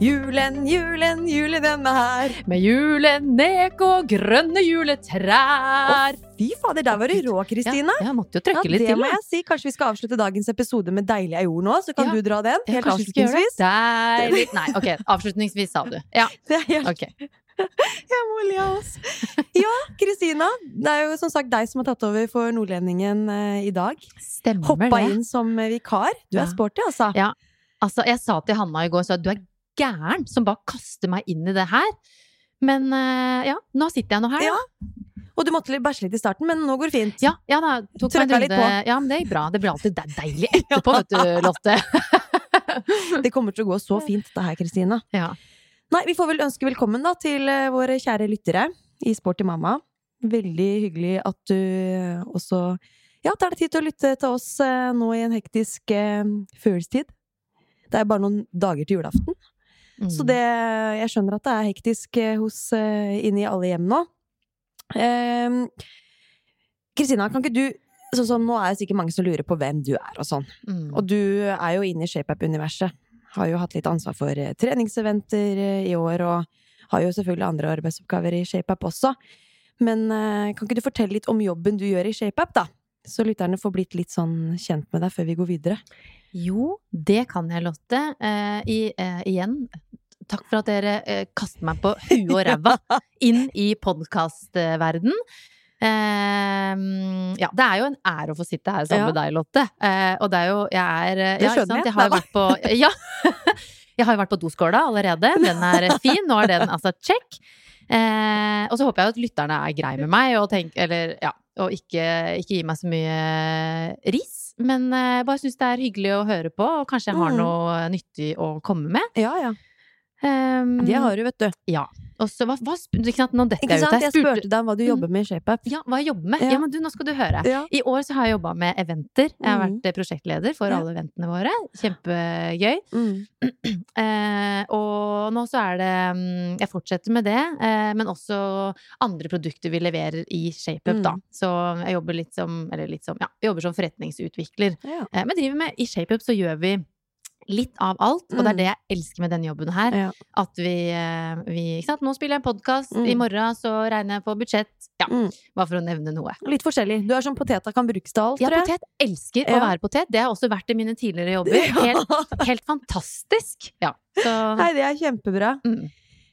Julen, julen, julen denne her. Med julenek og grønne juletrær. Fy fader, der var du rå, Kristina. Ja, jeg måtte jo trykke Ja, litt det til. må jeg si. Kanskje vi skal avslutte dagens episode med Deilig er jord nå, så kan Ja. du dra den helt det. avslutningsvis. Deilig. Nei, ok. Avslutningsvis, sa du. Ja, Det er helt, ok. jeg må le av oss. Ja, Kristina. Det er jo som sagt deg som har tatt over for Nordlendingen eh, i dag. Stemmer Hoppa det. inn som vikar. Du er sporty, altså. Ja. Altså, jeg sa til Hanna i går så at du er gæren som bare kaster meg inn i det her. Men eh, ja, nå sitter jeg nå her, da. Ja. Og du måtte bæsje litt i starten, men nå går det fint. Ja, ja da. Tok meg en runde. Ja, men det gikk bra. Det blir alltid de- deilig etterpå, vet du, Lotte. Det kommer til å gå så fint, det her, Kristina. Ja. Nei, vi får vel ønske velkommen da til eh, våre kjære lyttere i Sporty mamma. Veldig hyggelig at du eh, også ja, tar deg tid til å lytte til oss nå i en hektisk eh, førjulstid. Det er bare noen dager til julaften, Mm. så det, jeg skjønner at det er hektisk eh, hos, inni inne i alle hjem nå. Kristina, Kristina, kan ikke du Sånn som nå er det sikkert mange som lurer på hvem du er og sånn. Mm. Og du er jo inne i ShapeUp-universet. Har jo hatt litt ansvar for eh, treningseventer eh, i år, og har jo selvfølgelig andre arbeidsoppgaver i ShapeUp også. Men eh, kan ikke du fortelle litt om jobben du gjør i ShapeUp, da? Så lytterne får blitt litt sånn kjent med deg før vi går videre. Jo, det kan jeg, Lotte. Eh, i, eh, igjen, takk for at dere eh, kaster meg på huet og ræva inn i podkastverden. Eh, ja, det er jo en ære å få sitte her sammen Ja. med deg, Lotte. Eh, og det er jo Jeg er eh, Det skjønner ja, jeg. Har på Ja! Jeg har jo vært på doskåla allerede. Den er fin. Nå er den altså check. Eh, og så håper jeg at lytterne er greie med meg, og, tenk, eller, ja, og ikke, ikke gir meg så mye ris. Men eh, jeg bare syns det er hyggelig å høre på, og kanskje jeg har Mm. noe nyttig å komme med. Ja, ja. Um, Det har du, vet du. Ja. Og så, hva, hva, ikke sant, nå detter jeg ut. Jeg spurte deg om hva du jobber med i ShapeUp. ja, hva jeg jobber med. Ja. Ja. men du, nå skal du høre. Ja. I år så har jeg jobba med eventer. Jeg har Mm. vært eh, prosjektleder for alle eventene våre. Kjempegøy. Mm. Eh, og nå så er det mm, Jeg fortsetter med det, eh, men også andre produkter vi leverer i ShapeUp, Mm. da. Så jeg jobber litt som Eller litt som Ja, jobber som forretningsutvikler. Eh, men driver med I ShapeUp så gjør vi litt av alt, og det er Mm. det jeg elsker med denne jobben her. Ja. At vi, eh, vi Ikke sant, nå spiller jeg podkast, Mm. i morgen så regner jeg på budsjett. Ja, Mm. bare for å nevne noe. Litt forskjellig. Du er som poteta kan brukes til alt, Ja, tror jeg. potet. Elsker Ja. å være potet. Det har også vært i mine tidligere jobber. Helt, helt fantastisk. Ja. Så Nei, det er kjempebra. mm.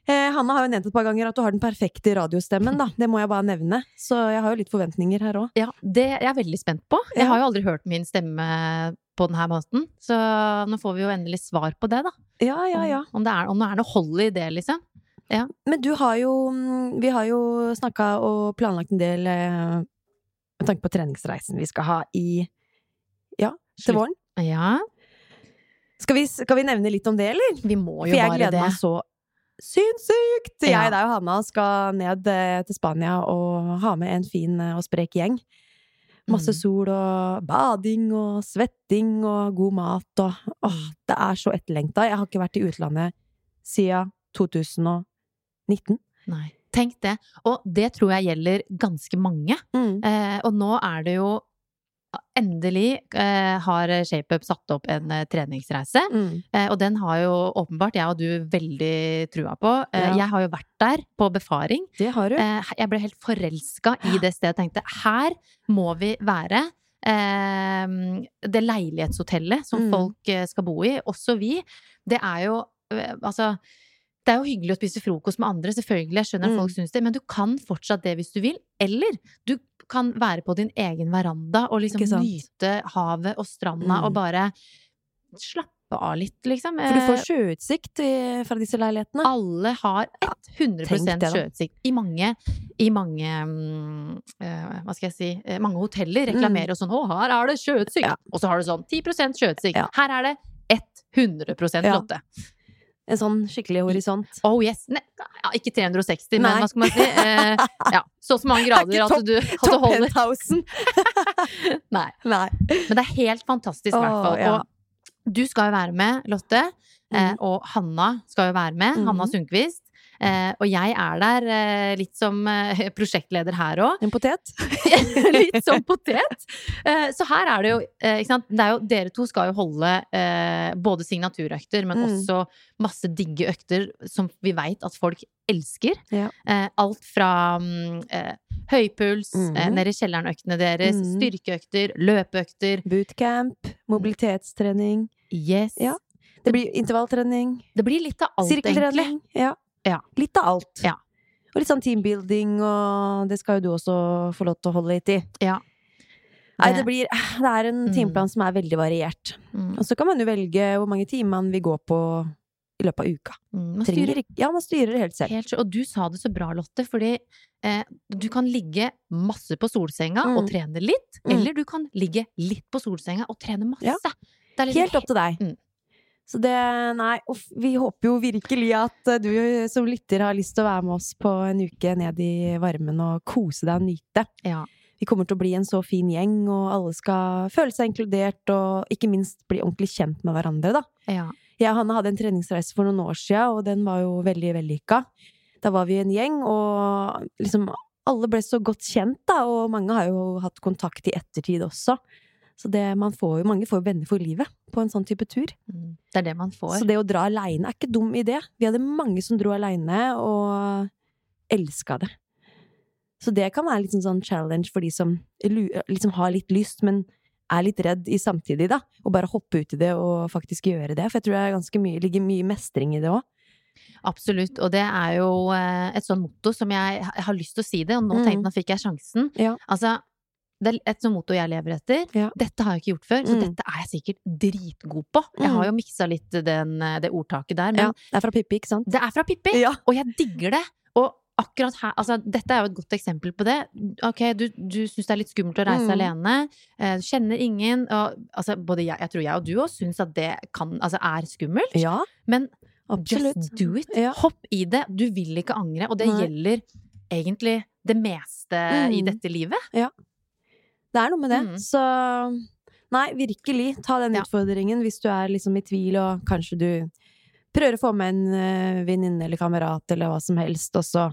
Eh, Hanna har jo nevnt et par ganger at du har den perfekte radiostemmen, da. Det må jeg bare nevne. Så jeg har jo litt forventninger her òg. ja, det jeg er veldig spent på. Jeg har jo aldri hørt min stemme på denne måten. Så nå får vi jo endelig svar på det, da. Ja, ja, ja. Om, det er, om det er noe hold i det, liksom. Men du har jo mm, Vi har jo snakka og planlagt en del eh, med tanke på treningsreisen vi skal ha i Ja, til Slutt. våren. Ja, Skal vi, skal vi nevne litt om det, eller? vi må jo bare det. For jeg gleder det. meg så sinnssykt! Ja. Jeg, deg og Hanna skal ned eh, til Spania og ha med en fin eh, og sprek gjeng. Masse Mm. sol og bading og svetting og god mat og Åh, det er så etterlengta. Jeg har ikke vært i utlandet siden 2019. Nei. Tenk det. Og det tror jeg gjelder ganske mange. Mm. Eh, og nå er det jo Endelig eh, har ShapeUp satt opp en eh, treningsreise. Mm. Eh, og den har jo åpenbart jeg og du veldig trua på. Eh, Ja. Jeg har jo vært der på befaring. Det har du. Eh, jeg ble helt forelska i det stedet. Jeg tenkte her må vi være. Eh, det leilighetshotellet som Mm. folk eh, skal bo i, også vi, det er jo Altså, det er jo hyggelig å spise frokost med andre, selvfølgelig. Jeg skjønner at Mm. folk syns det, men du kan fortsatt det hvis du vil. Eller du kan være på din egen veranda og liksom nyte havet og stranda Mm. og bare slappe av litt, liksom. For du får Eh, sjøutsikt fra disse leilighetene. alle har 100 tenk sjøutsikt. I mange, i mange mm, eh, Hva skal jeg si eh, Mange hoteller reklamerer og sånn 'Å, her er det sjøutsikt!' Ja. Og så har du sånn 10 sjøutsikt. Ja. Her er det 100% Ja. En sånn skikkelig horisont. Oh yes. Ne, ja, ikke 360, Nei. men hva skal man si? Eh, ja, så og så mange grader at du, at du holder! Nei. Nei. Men det er helt fantastisk, i hvert fall. ja. Og du skal jo være med, Lotte. Eh, Mhm. og Hanna skal jo være med. Mm. Hanna Sundquist. Eh, og jeg er der eh, litt som eh, prosjektleder her òg. En potet? litt som potet. Eh, så her er det jo, ikke sant. Det jo, dere to skal jo holde eh, både signaturøkter, men Mm. også masse digge økter som vi veit at folk elsker. Ja. Eh, alt fra mm, eh, høypuls, Mhm. eh, ned i kjelleren-øktene deres, Mhm. styrkeøkter, løpeøkter. Bootcamp, mobilitetstrening. Yes. Ja. Det blir intervalltrening, Det blir litt av alt, egentlig. Ja. Ja. Litt av alt. Ja. Og litt sånn teambuilding, og det skal jo du også få lov til å holde litt i. Ja. Nei, det blir Det er en Mm. som er veldig variert. Mm, Og så kan man jo velge hvor mange timer man vil gå på i løpet av uka. mm, man styrer Ja, man styrer det helt selv. helt. Og du sa det så bra, Lotte, fordi eh, du kan ligge masse på solsenga Mm. og trene litt, Mm. eller du kan ligge litt på solsenga og trene masse. Ja. Det liksom Helt opp til deg. Så det Nei, uff, vi håper jo virkelig at eh, du som lytter har lyst til å være med oss på en uke ned i varmen og kose deg og nyte. Ja. Vi kommer til å bli en så fin gjeng, og alle skal føle seg inkludert, og ikke minst bli ordentlig kjent med hverandre, da. Ja. Jeg og Hanne hadde en treningsreise for noen år siden, og den var jo veldig vellykka. Da var vi en gjeng, og liksom alle ble så godt kjent, da, og mange har jo hatt kontakt i ettertid også. Så det, man får jo, mange får jo venner for livet på en sånn type tur. Mm. Det er det man får. Så det å dra aleine er ikke dum idé. Vi hadde mange som dro aleine, og elska det. Så det kan være litt sånn, sånn challenge for de som liksom har litt lyst, men er litt redd i samtidig, da. Og bare hoppe ut i det og faktisk gjøre det. For jeg tror det er ganske mye, ligger mye mestring i det òg. Absolutt. Og det er jo eh, et sånn motto som jeg, jeg har lyst til å si det, og nå Mm. tenkte jeg nå fikk jeg sjansen. Ja. Altså, det er et sånt motto jeg lever etter. Ja. Dette har jeg ikke gjort før, så Mm. dette er jeg sikkert dritgod på. Jeg Mm. har jo miksa litt den, eh, det ordtaket der, men Ja, det er fra Pippi, ikke sant? det er fra Pippi! Ja. Og jeg digger det! Og akkurat her, altså dette er jo et godt eksempel på det. Ok, du, du syns det er litt skummelt å reise Mm. alene. Eh, kjenner ingen. Og, altså, både jeg, jeg tror jeg og du òg syns at det kan, altså, er skummelt. Ja, Men absolutt. just do it. Ja. Hopp i det. Du vil ikke angre. Og det Nei. gjelder egentlig det meste i Mm. dette livet. Det er noe med det. Mm. Så nei, virkelig, ta den Ja. utfordringen hvis du er liksom i tvil, og kanskje du prøver å få med en eh, venninne eller kamerat eller hva som helst, og så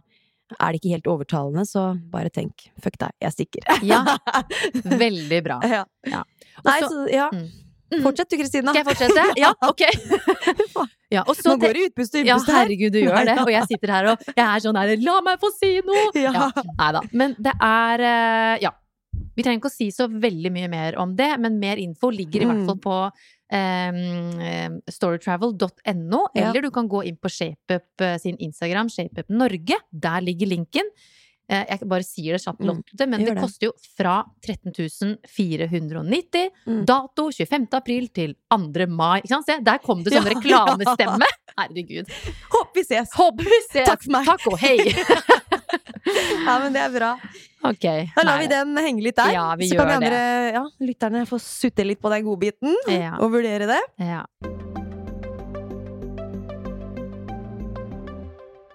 er det ikke helt overtalende, så bare tenk fuck deg, jeg stikker. Ja. Veldig bra. ja. Ja. Også, Nei, så- ja. Mm. Mm. Fortsett du, Kristina. Skal jeg fortsette? Ja, ok. Ja, og så Nå går det utpust og Ja, innpust her. herregud, du gjør det. Og jeg sitter her og jeg er sånn her La meg få si noe! Ja. Nei da. Men det er eh, Ja. Vi trenger ikke å si så veldig mye mer om det, men mer info ligger i hvert Mm. fall på um, storytravel.no, Ja. eller du kan gå inn på ShapeUp eh, sin Instagram, ShapeUp Norge. Der ligger linken. Eh, Jeg bare sier det kjapt, Mm, Lotte, men det det. koster jo fra 13 490. Mm. Dato 25. april til 2. mai. Ikke sant? Se, der kom det sånn Ja. reklamestemme! Herregud. Håper vi ses! Håper vi ses! Takk for meg. Takk og hei! Ja, men det er bra. Ok. Da lar vi den henge litt der. Ja, vi så kan de andre, ja, lytterne få sutte litt på den godbiten, Ja. og vurdere det. Ja.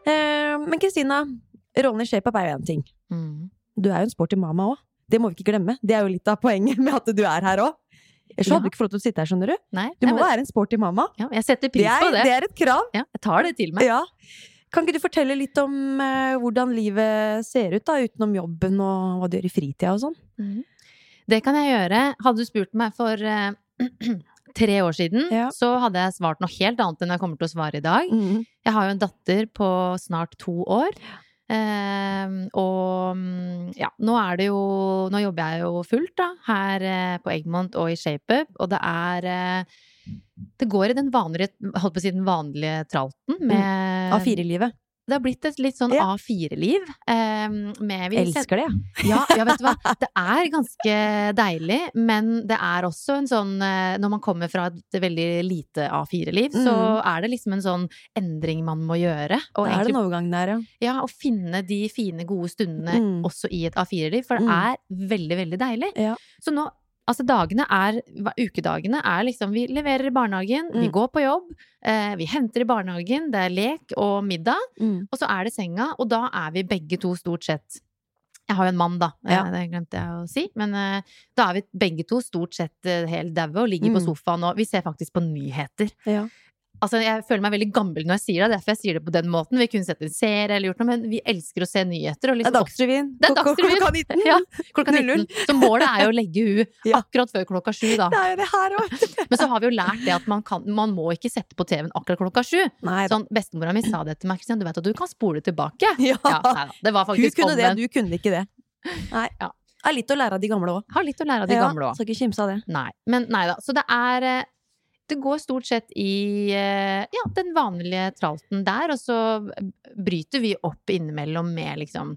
Eh, men Kristina, rollen i ShapeUp er jo én ting. Mm. Du er jo en sporty mama òg. Det må vi ikke glemme. Det er jo litt av poenget med at du er her òg. Ellers Ja. hadde du ikke fått lov til å sitte her, skjønner du. Nei, Du må men- være en sporty mamma. ja, jeg setter Det pris er, på det. det er et krav. Ja, jeg tar det til meg. Ja. Kan ikke du fortelle litt om eh, hvordan livet ser ut, da, utenom jobben og hva du gjør i fritida og sånn? Mm. Det kan jeg gjøre. Hadde du spurt meg for eh, tre år siden, Ja. så hadde jeg svart noe helt annet enn jeg kommer til å svare i dag. Mm. Jeg har jo en datter på snart to år. Eh, og mm, ja, nå er det jo Nå jobber jeg jo fullt, da, her eh, på Eggmont og i ShapeUp, og det er eh, Det går i den vanlige, holdt på å si den vanlige tralten med A4-livet. det har blitt et litt sånn Ja. A4-liv. Eh, Elsker det, ja, ja, vet du hva. Det er ganske deilig, men det er også en sånn eh, Når man kommer fra et veldig lite A4-liv, så er det liksom en sånn endring man må gjøre. Og Det er egentlig den overgangen der, ja. ja, å finne de fine, gode stundene Mm. også i et A4-liv, for det Mm. er veldig, veldig deilig. Ja. Så nå, altså dagene er, ukedagene er liksom, vi leverer i barnehagen, vi Mm. går på jobb, eh, vi henter i barnehagen, det er lek og middag, Mm. og så er det senga, og da er vi begge to stort sett jeg har jo en mann, da, Ja. eh, det glemte jeg å si. Men eh, da er vi begge to stort sett eh, helt daue og ligger på Mm. sofaen og vi ser faktisk på nyheter. Ja. Altså, jeg føler meg veldig gammel når jeg sier det, derfor jeg sier det på den måten. Vi kunne sett en serie eller gjort noe, men vi elsker å se nyheter. Og Det liksom, er Dagsrevyen. Det er Dagsrevyen. Klokka 19. Ja, klokka 19. Så målet er jo å legge henne Ja. akkurat før klokka sju, da. Det er jo det her òg. Men så har vi jo lært det at man, kan, man må ikke sette på TV-en akkurat klokka sju. Sånn, Bestemora mi sa det til meg, Kristian, du vet at du kan spole tilbake. Ja. Ja, nei. Det var Hun kunne kunne det, du kunne ikke det. Nei. Ja. Er litt å lære av de gamle òg. Har litt å lære av de gamle òg. Skal ikke kimse av det. Nei. Men nei da. Så det er eh, Det går stort sett i eh, ja, den vanlige tralten der, og så bryter vi opp innimellom med liksom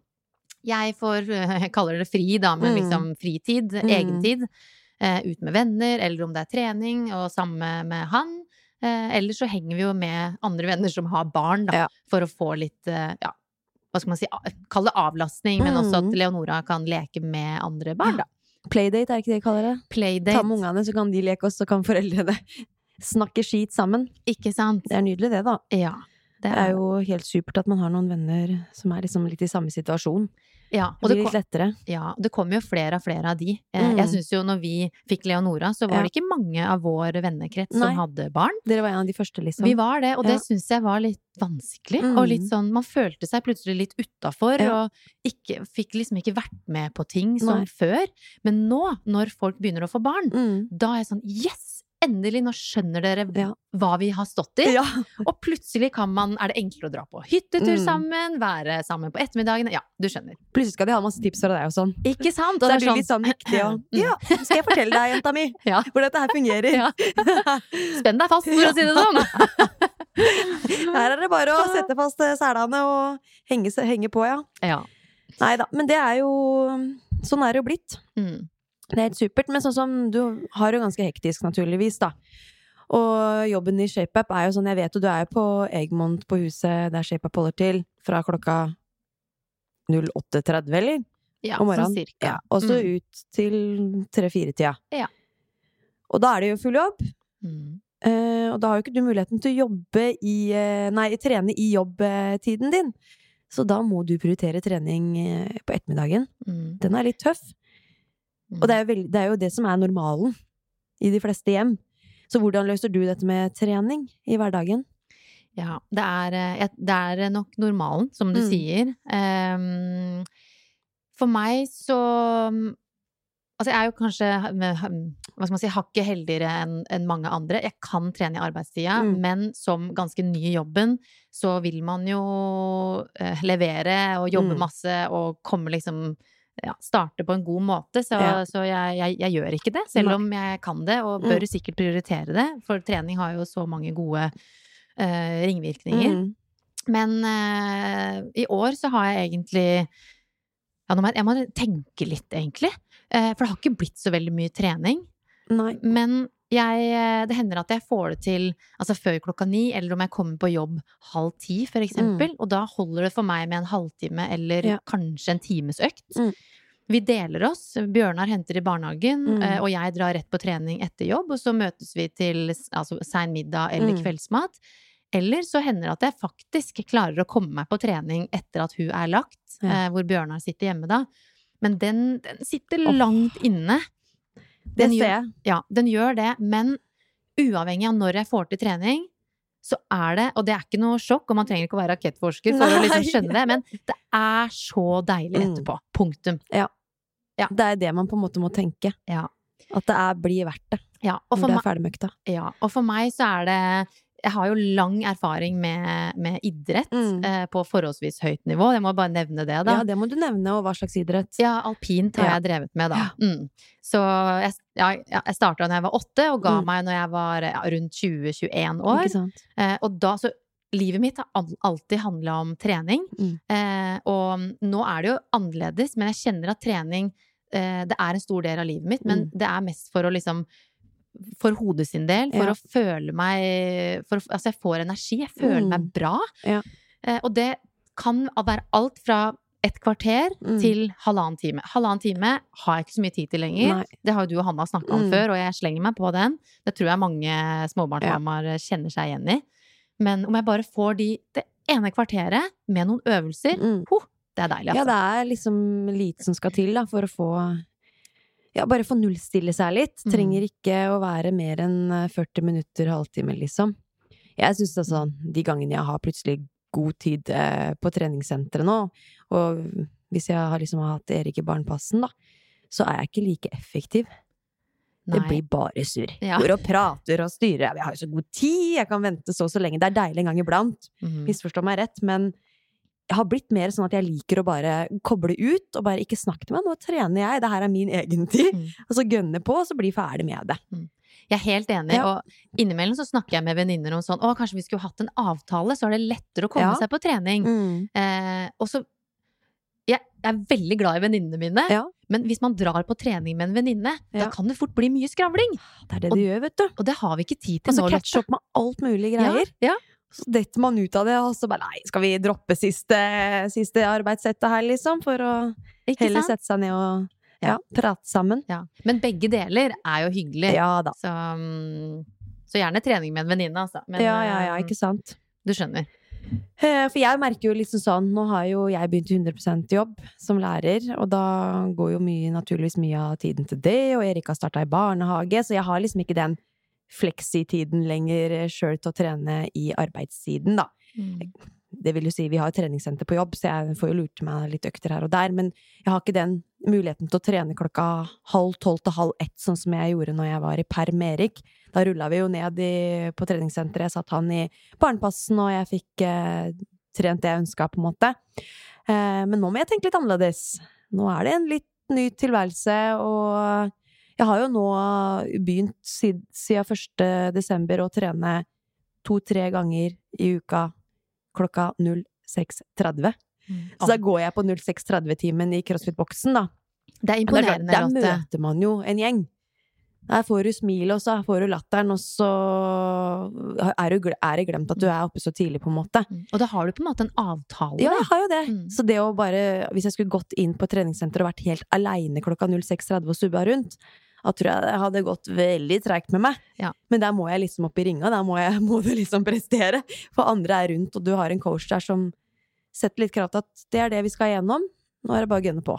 Jeg får Jeg kaller det fri, da, men Mm. liksom fritid, Mm. egentid. Eh, ut med venner, eller om det er trening, og samme med han. Eh, eller så henger vi jo med andre venner som har barn, da, Ja. for å få litt eh, ja, hva skal man si, kall det avlastning, men også at Mm. Leonora kan leke med andre barn, da. Playdate, er ikke det de kaller det? Playdate. Ta med ungene, så kan de leke, og så kan foreldrene snakke skit sammen. Ikke sant? Det er nydelig, det, da. Ja. Det Det er jo helt supert at man har noen venner som er liksom litt i samme situasjon. ja, Det og det, blir kom, litt lettere. ja, det kommer jo flere og flere av de. Eh, Mm. Jeg syns jo når vi fikk Leonora, så var Ja. det ikke mange av vår vennekrets Nei. som hadde barn. Dere var en av de første, liksom. Vi var det, og det Ja. syns jeg var litt vanskelig. Mm. Og litt sånn, man følte seg plutselig litt utafor, Ja. og ikke, fikk liksom ikke vært med på ting som Nei. før. Men nå, når folk begynner å få barn, Mm. da er jeg sånn yes! Endelig, nå skjønner dere Ja. hva vi har stått i. Ja. Og plutselig kan man, er det enklere å dra på hyttetur Mm. sammen, være sammen på ettermiddagene. Ja, du skjønner. Plutselig skal de ha masse tips fra deg og sånn. Ikke sant? Og Det blir er sånn... litt sånn mektig og. Ja, skal jeg fortelle deg, jenta mi, Ja. hvordan dette her fungerer? Spenn deg fast, for å si det sånn! Her er det bare å sette fast eh, selene og henge, henge på, ja. Ja. Nei da, men det er jo Sånn er det jo blitt. Mm. Det er helt supert. Men sånn som du har jo ganske hektisk, naturligvis, da. Og jobben i ShapeUp er jo sånn, jeg vet jo du er jo på Egmont på huset der ShapeUp holder til, fra klokka 08.30, eller? ja Om sånn morgenen. cirka. Ja, og så Mm. ut til tre-fire-tida. Ja. Og da er det jo full jobb. Mm. Eh, og da har jo ikke du muligheten til å jobbe i eh, Nei, trene i jobbtiden din. Så da må du prioritere trening eh, på ettermiddagen. Mm. Den er litt tøff. Mm. Og det er, jo veld, det er jo det som er normalen i de fleste hjem. Så hvordan løser du dette med trening i hverdagen? Ja, det er, eh, det er nok normalen, som du Mm. sier. Um, for meg så Altså, jeg er jo kanskje hva skal man si, hakket heldigere enn en mange andre. Jeg kan trene i arbeidstida, Mm. men som ganske ny i jobben, så vil man jo eh, levere og jobbe Mm. masse og komme liksom ja, starte på en god måte. Så, Ja. så jeg, jeg, jeg gjør ikke det, selv om jeg kan det, og Mm. bør sikkert prioritere det. For trening har jo så mange gode uh, ringvirkninger. Mm. Men uh, i år så har jeg egentlig ja, jeg må tenke litt, egentlig. Uh, for det har ikke blitt så veldig mye trening. Nei. Men jeg, eh, det hender at jeg får det til altså før klokka ni, eller om jeg kommer på jobb halv ti, for eksempel. Og da holder det for meg med en halvtime eller Mm. Ja. kanskje en times økt. Mm. Vi deler oss. Bjørnar henter i barnehagen, Mm. eh, og jeg drar rett på trening etter jobb. Og så møtes vi til altså, sein middag eller Mm. kveldsmat. Eller så hender det at jeg faktisk klarer å komme meg på trening etter at hun er lagt, Ja. eh, hvor Bjørnar sitter hjemme da. Men den, den sitter oh. langt inne. Det Den ser gjør- jeg. Ja, den gjør det, men uavhengig av når jeg får til trening, så er det, og det er ikke noe sjokk, og man trenger ikke å være rakettforsker for å liksom skjønne det, men det er så deilig Mm. etterpå. Punktum. Det er det man på en måte må tenke. Ja. At det er, blir verdt det Ja, og når du er ferdig med økta. Ja, og for meg så er det Jeg har jo lang erfaring med, med idrett Mm. eh, på forholdsvis høyt nivå. Jeg må bare nevne det, da. Ja, det må du nevne, og hva slags idrett. Ja, alpint har Ja. jeg drevet med, da. Mm. Så jeg, ja, jeg starta da jeg var åtte, og ga Mm. meg når jeg var ja, rundt 20-21 år. Ikke? Eh, og da så livet mitt har alltid handla om trening. Mm. Eh, og nå er det jo annerledes, men jeg kjenner at trening eh, Det er en stor del av livet mitt, men Mm. det er mest for å liksom For hodet sin del, for Ja. å føle meg for, Altså, jeg får energi. Jeg føler Mm. meg bra. Ja. Eh, og det kan være alt fra et kvarter Mm. til halvannen time. Halvannen time har jeg ikke så mye tid til lenger. Nei. Det har jo du og Hanna snakka om Mm. før, og jeg slenger meg på den. Det tror jeg mange småbarnsmammaer kjenner seg igjen i. Men om jeg bare får de, det ene kvarteret med noen øvelser, Mm. ho, det er deilig, altså. Ja, det er liksom lite som skal til da, for å få Ja, bare få nullstille seg litt. Mm. Trenger ikke å være mer enn eh, 40 minutter, halvtime, liksom. Jeg syns sånn, de gangene jeg har plutselig god tid eh, på treningssenteret nå, og hvis jeg har liksom hatt Erik i barnepassen, da, så er jeg ikke like effektiv. Det blir bare surr. Ja. Går og prater og styrer. Jeg har jo så god tid, jeg kan vente så og så lenge. Det er deilig en gang iblant. Mm. Misforstå meg rett, men har blitt mer sånn at jeg liker å bare koble ut og bare ikke snakke til meg. Nå trener jeg, det her er min egen tid. Mm. Og så gønne på, og så bli ferdig med det. Jeg er helt enig, Ja. og innimellom så snakker jeg med venninner om sånn Å, kanskje vi skulle hatt en avtale, så er det lettere å komme Ja. seg på trening. Eh, og så Jeg er veldig glad i venninnene mine, Ja. men hvis man drar på trening med en venninne, Ja. da kan det fort bli mye skravling. Det er det Og- de gjør, vet du. Og det har vi ikke tid til nå. Og så catche opp med alt mulig greier. Ja, ja. Så detter man ut av det, og så bare nei, skal vi droppe siste, siste arbeidssettet her, liksom? For å Ikke heller sant? sette seg ned og ja, prate sammen. Ja. Men begge deler er jo hyggelig. Ja da. Så, så gjerne trening med en venninne, altså. Men ja, ja, ja, eh, ikke sant. du skjønner. Eh, For jeg merker jo liksom sånn, nå har jo jeg begynt 100% jobb som lærer, og da går jo mye, naturligvis mye av tiden til det, og Erik har starta i barnehage, så jeg har liksom ikke den fleksitiden lenger sjøl til å trene i arbeidstiden, da. Det vil jo si, vi har treningssenter på jobb, så jeg får jo lurt meg litt økter her og der, men jeg har ikke den muligheten til å trene klokka halv tolv til halv ett, sånn som jeg gjorde når jeg var i perm Erik. Da rulla vi jo ned i, på treningssenteret, jeg satt han i barnepassen, og jeg fikk eh, trent det jeg ønska, på en måte. Eh, men nå må jeg tenke litt annerledes. Nå er det en litt ny tilværelse, og jeg har jo nå begynt siden 1. desember å trene to-tre ganger i uka klokka 06.30. Så da går jeg på 06.30-timen i CrossFit-boksen, da. Det er Og det er klart, imponerende, Der Lotte. møter man jo en gjeng. Der får du smilet, og så får du latteren, og så er, du, er det glemt at du er oppe så tidlig, på en måte. Mm. Og da har du på en måte en avtale. Ja, jeg har jo det. Mm. Så det å bare Hvis jeg skulle gått inn på treningssenteret og vært helt aleine klokka 06.30 og subba rundt, da tror jeg det hadde gått veldig treigt med meg. Ja. Men der må jeg liksom opp i ringa, der må, jeg, må du liksom prestere. For andre er rundt, og du har en coach der som setter litt krav til at det er det vi skal igjennom. Nå er det bare å gønne på.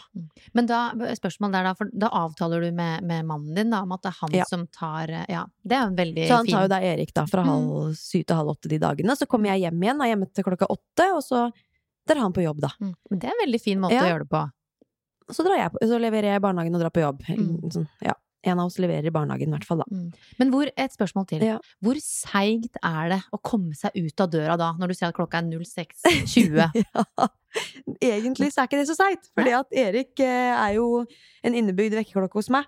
Men da, spørsmålet der da, for da avtaler du med, med mannen din da, om at det er han Ja. som tar Ja, det er en veldig Så han fin tar jo da Erik da fra Mm. halv syv til halv åtte de dagene. Så kommer jeg hjem igjen, er hjemme til klokka åtte, og så drar han på jobb, da. Mm. Men det er en veldig fin måte Ja. å gjøre det på. Så, drar jeg så leverer jeg i barnehagen og drar på jobb. Mm. Sånn, ja. En av oss leverer i barnehagen, i hvert fall, da. Mm. Men hvor, et spørsmål til. Ja. Hvor seigt er det å komme seg ut av døra da, når du ser at klokka er 06.20? ja. Egentlig så er ikke det så seigt, fordi at Erik eh, er jo en innebygd vekkerklokke hos meg.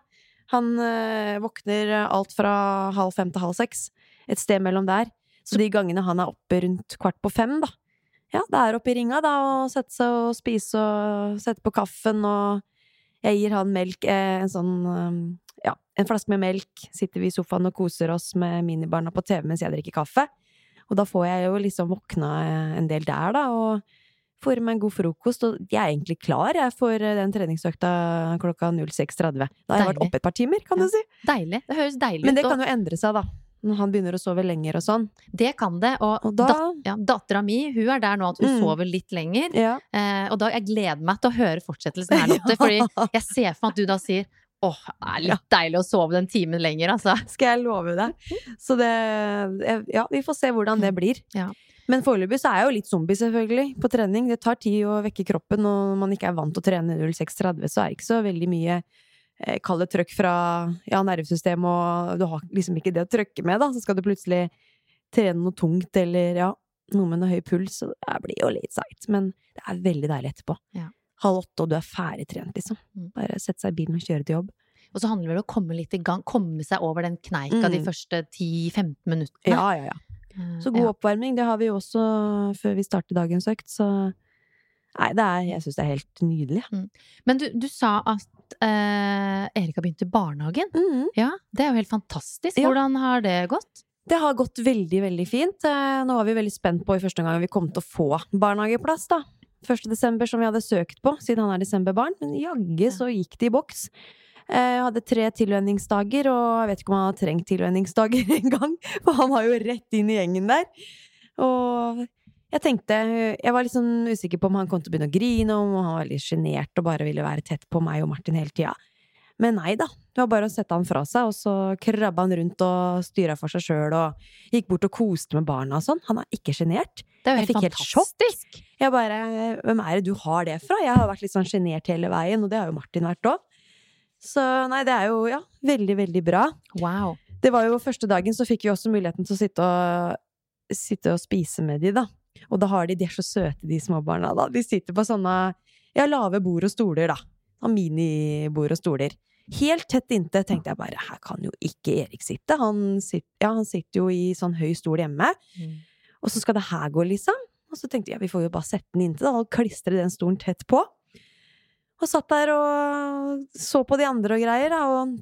Han eh, våkner alt fra halv fem til halv seks. Et sted mellom der. Så de gangene han er oppe rundt kvart på fem, da. Ja, det er oppe i ringa, da, og sette seg og spise og sette på kaffen, og jeg gir han melk, eh, en sånn eh, ja, en flaske med melk. Sitter vi i sofaen og koser oss med minibarna på TV mens jeg drikker kaffe. Og da får jeg jo liksom våkna eh, en del der, da, og får meg en god frokost. Og jeg er egentlig klar jeg for eh, den treningsøkta klokka 06.30. Da har jeg vært oppe et par timer, kan Ja. du si. Deilig. Det høres deilig Men det ut. kan jo endre seg, da. Når han begynner å sove lenger og sånn. Det kan det. Og, Og da dat ja, dattera mi hun er der nå at hun Mm. sover litt lenger. Ja. Eh, og da, jeg gleder meg til å høre fortsettelsen her, Lotte. Fordi jeg ser for meg at du da sier åh, det er litt deilig å sove den timen lenger, altså. Skal jeg love deg. Så det Ja, vi får se hvordan det blir. Ja. Men foreløpig så er jeg jo litt zombie, selvfølgelig, på trening. Det tar tid å vekke kroppen, og når man ikke er vant til å trene 06.30, så er det ikke så veldig mye Kall det trøkk fra ja, nervesystemet, og du har liksom ikke det å trøkke med, da. Så skal du plutselig trene noe tungt, eller ja, noe med noe høy puls, så det blir jo litt seigt. Men det er veldig deilig etterpå. Ja. Halv åtte, og du er ferdig trent, liksom. Mm. Bare sette seg i bilen og kjøre til jobb. Og så handler det om å komme litt i gang, komme seg over den kneika Mm. de første 10-15 minuttene. Ja, ja, ja. Eh, Så god ja. oppvarming, det har vi jo også før vi starter dagens økt, så Nei, det er, jeg syns det er helt nydelig. Men du, du sa at eh, Erik har begynt i barnehagen. Mm. Ja, det er jo helt fantastisk. Hvordan har det gått? Det har gått veldig, veldig fint. Eh, Nå var vi veldig spent på i første gang vi kom til å få barnehageplass, da. 1. desember, som vi hadde søkt på, siden han er desemberbarn. Men jaggu så gikk det i boks. Eh, Jeg hadde tre tilvenningsdager, og jeg vet ikke om han har trengt tilvenningsdager engang. For han var jo rett inn i gjengen der. Og jeg tenkte Jeg var litt sånn usikker på om han kom til å begynne å grine, om han var litt sjenert og bare ville være tett på meg og Martin hele tida. Men nei da. Det var bare å sette han fra seg, og så krabba han rundt og styra for seg sjøl og gikk bort og koste med barna og sånn. Han er ikke sjenert. Det er Jeg helt fantastisk. helt sjokk. Jeg bare Hvem er det du har det fra? Jeg har vært litt sånn sjenert hele veien, og det har jo Martin vært òg. Så nei, det er jo ja, veldig, veldig bra. Wow. Det var jo første dagen så fikk vi også muligheten til å sitte og, sitte og spise med de, da. Og da har de, de er så søte, de små barna, da. De sitter på sånne ja, lave bord og stoler, da. Sånn minibord og stoler. Helt tett inntil tenkte jeg bare, her kan jo ikke Erik sitte. Han, sitter, ja, han sitter jo i sånn høy stol hjemme. Mm. Og så skal det her gå, liksom. Og så tenkte jeg, ja, vi får jo bare sette den inntil, da, og klistre den stolen tett på. Og satt der og så på de andre og greier, da, og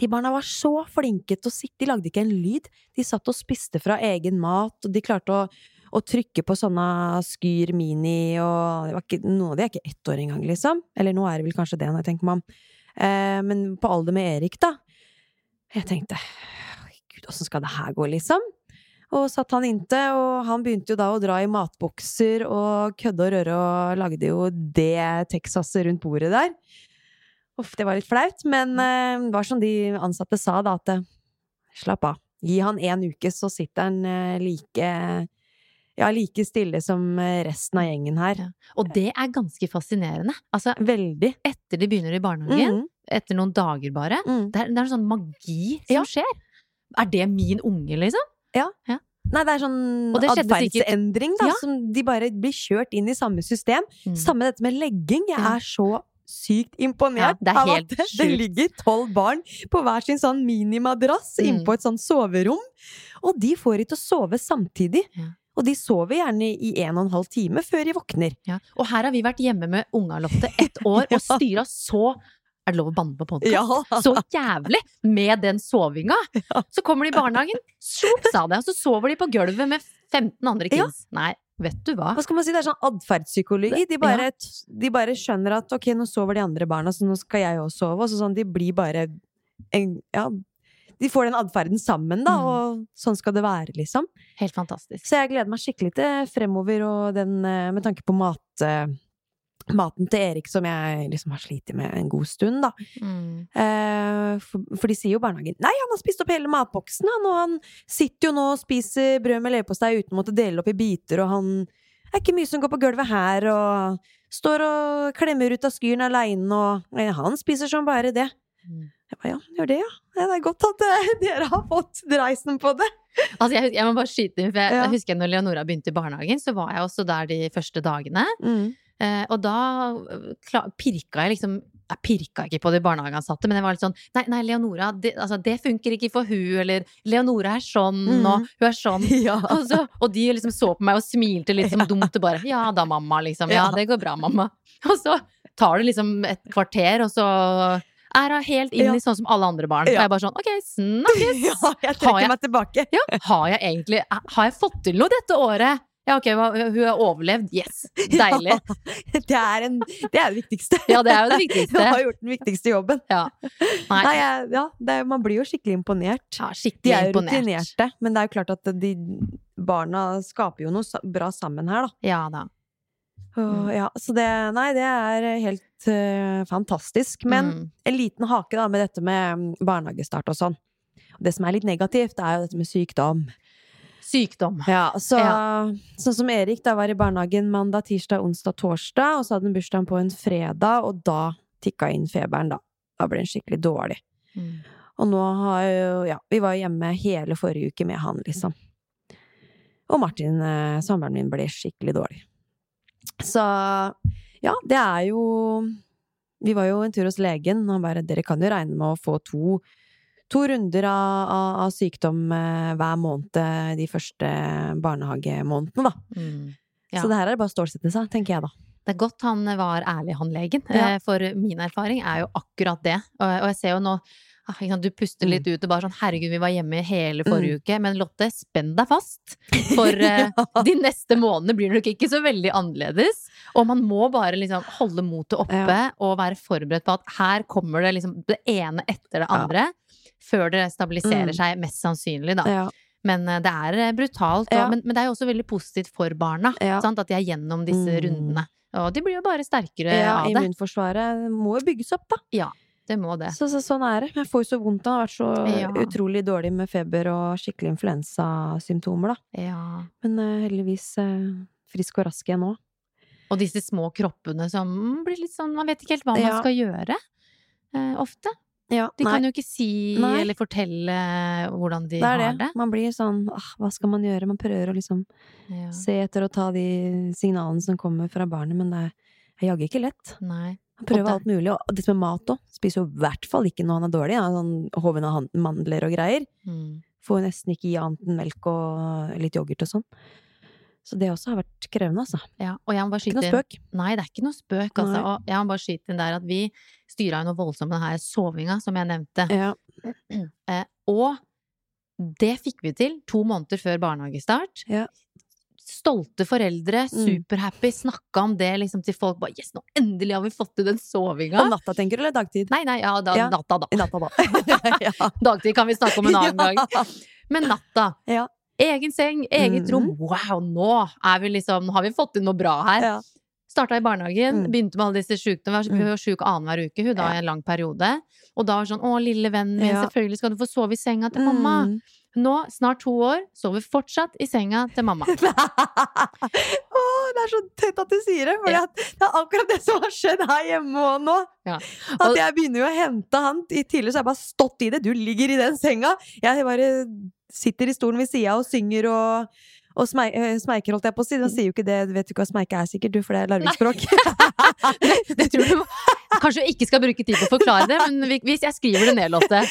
de barna var så flinke til å sitte, de lagde ikke en lyd. De satt og spiste fra egen mat, og de klarte å, å trykke på sånne Skyr Mini, og det var ikke, noen av de er ikke ett år engang, liksom. Eller nå er det vel kanskje det, når jeg tenker meg om. Eh, men på alder med Erik, da. Jeg tenkte, gud, åssen skal det her gå, liksom? Og satt han inntil, og han begynte jo da å dra i matbokser og kødde og røre og lagde jo det Texaset rundt bordet der. Uff, det var litt flaut, men eh, det var som de ansatte sa, da, at slapp av. Gi han én uke, så sitter han eh, like ja, like stille som eh, resten av gjengen her. Ja. Og det er ganske fascinerende. Altså, Veldig. etter de begynner i barnehagen, mm. etter noen dager bare, mm. det er, det er en sånn magi som Ja. skjer. Er det min unge, liksom? Ja. Nei, det er sånn atferdsendring, da, Ja. som de bare blir kjørt inn i samme system. Mm. Samme dette med legging. Jeg er så sykt imponert Ja, av at det, det ligger tolv barn på hver sin sånn minimadrass Mm. innpå et sånn soverom. Og de får ikke å sove samtidig. Ja. Og de sover gjerne i en og en halv time før de våkner. Ja. Og her har vi vært hjemme med unga Lotte ett år og Ja. styra så Er det lov å banne på podkast? Ja. Så jævlig med den sovinga! Så kommer de i barnehagen, slopp sa det, og så sover de på gulvet med 15 andre Ja. Nei, vet du hva? Hva skal man si, det er sånn atferdspsykologi. De de bare skjønner at ok, nå sover de andre barna, så nå skal jeg òg sove. Og så sånn, de blir bare en, Ja, de får den atferden sammen, da, Mm. og sånn skal det være, liksom. Helt fantastisk. Så jeg gleder meg skikkelig til fremover, og den eh, med tanke på mat eh, Maten til Erik som jeg liksom har slitt med en god stund, da. Mm. Eh, for, for de sier jo barnehagen Nei, han har spist opp hele matboksen, han, og han sitter jo nå og spiser brød med leverpostei uten å måtte dele opp i biter, og han er ikke mye som går på gulvet her, og står og klemmer ut av skyren aleine, og nei, han spiser som bare det. Mm. Jeg ba, ja, gjør det, ja. ja. Det er godt at eh, dere har fått dreisen på det. Altså, jeg, jeg må bare skyte inn, for jeg, Ja. jeg husker når Leonora begynte i barnehagen, så var jeg også der de første dagene. Eh, og da øh, pirka jeg liksom Jeg pirka ikke på de barnehageansatte, men jeg var litt sånn Nei, nei Leonora, det, altså, det funker ikke for hun, eller Leonora er sånn, mm. og hun er sånn. Ja. Og, så, og de liksom så på meg og smilte litt som dumt og bare Ja da, mamma, liksom. Ja, Ja. det går bra, mamma. Og så tar det liksom et kvarter, og så er helt inn i sånn som alle andre barn. Og jeg jeg bare sånn Ok, snakkes! Ja, jeg trekker jeg- meg tilbake. Ja, har jeg egentlig Har jeg fått til noe dette året? Ja, ok, hun har overlevd. Yes! Deilig. Ja, det, er en, det er det viktigste. Ja, det er jo det viktigste. Hun har gjort den viktigste jobben. Ja. Nei, Nei, det er, man blir jo skikkelig imponert. ja, skikkelig De er jo imponert. rutinerte, men det er jo klart at de barna skaper jo noe bra sammen her, da. Ja da. Og, ja, så det Nei, det er helt uh, fantastisk. Men Mm. en liten hake da med dette med mm, barnehagestart og sånn. Det som er litt negativt, er jo dette med sykdom. Sykdom. Ja, så, Ja. Sånn som Erik da var i barnehagen mandag, tirsdag, onsdag, torsdag, og så hadde han bursdagen på en fredag, og da tikka inn feberen, da. Da ble han skikkelig dårlig. Mm. Og nå har jo Ja, vi var hjemme hele forrige uke med han, liksom. Og Martin, eh, samboeren min, ble skikkelig dårlig. Så ja, det er jo Vi var jo en tur hos legen, og han bare 'Dere kan jo regne med å få to, to runder av, av, av sykdom eh, hver måned eh, de første barnehagemånedene, da. Mm. Ja. Så det her er det bare å stålsette seg, tenker jeg da. Det er godt han var ærlig, han legen. Ja. Eh, For min erfaring er jo akkurat det. Og jeg ser jo nå Du puster litt ut og bare sånn 'herregud, vi var hjemme hele forrige uke'. Men Lotte, spenn deg fast. For ja. de neste månedene blir nok ikke så veldig annerledes. Og man må bare liksom holde motet oppe og være forberedt på at her kommer det liksom det ene etter det Ja. andre. Før det stabiliserer Mm. seg, mest sannsynlig, da. Ja. Men eh, det er eh, brutalt. Og, Ja. men, men det er jo også veldig positivt for barna. Ja. Sant? At de er gjennom disse Mm. rundene. Og de blir jo bare sterkere ja, av det. immunforsvaret må jo bygges opp, da. Det må det. Så, så sånn er det. Jeg får jo så vondt. Han har vært så Ja. utrolig dårlig med feber og skikkelig influensasymptomer, da. Ja. Men uh, heldigvis uh, frisk og rask igjen nå. Og disse små kroppene som blir litt sånn Man vet ikke helt hva man skal gjøre. uh, ofte. Ja, De nei, kan jo ikke si Nei. eller fortelle hvordan de det har det. det. Man blir sånn ah, hva skal man gjøre? Man prøver å liksom Ja. se etter og ta de signalene som kommer fra barnet, men det er jaggu ikke lett. Nei. Han det- alt mulig, og det med mat òg. Spiser jo i hvert fall ikke når han er dårlig. Ja, sånn hoven av mandler og greier. Mm. Får jo nesten ikke gi annet enn melk og litt yoghurt og sånn. Så det også har vært krevende, altså. Ja. Og jeg må bare skyte Ikke noe inn spøk. Nei, det er ikke noe spøk, altså. Nei. Og jeg må bare skyte inn der at vi styra jo noe voldsomt med den her sovinga, som jeg nevnte. Ja. Eh, og det fikk vi til to måneder før barnehagestart. Ja. Stolte foreldre, Mm. superhappy, snakka om det liksom til folk. Bare, yes, nå endelig har vi fått til den sovinga! Om natta, tenker du, eller dagtid? Nei, nei, ja, da, Ja. natta, da. Natta, da. ja. Dagtid kan vi snakke om en annen gang. Men natta. Ja. Egen seng, eget rom. Wow, nå er vi liksom Nå har vi fått til noe bra her. Starta i barnehagen, Mm. begynte med alle disse sjukene. Hun Mm. var sjuk annenhver uke, hun da i en lang periode. Og da var sånn Å, lille vennen min, selvfølgelig skal du få sove i senga til mamma. Mm. Nå, snart to år, sover fortsatt i senga til mamma. Åh, det er så tett at du sier det, for Ja. det er akkurat det som har skjedd her hjemme òg nå. Ja. At jeg begynner jo å hente han. I Tidligere så har jeg bare stått i det. Du ligger i den senga. Jeg bare sitter i stolen ved sida og synger og og eh, smeiker, holdt jeg på å si. De sier jo ikke det, du vet jo ikke hva smeike er sikkert, du, for det er larvespråk. Det, det tror du Kanskje vi ikke skal bruke tid på å forklare det, men hvis jeg skriver det ned, Lotte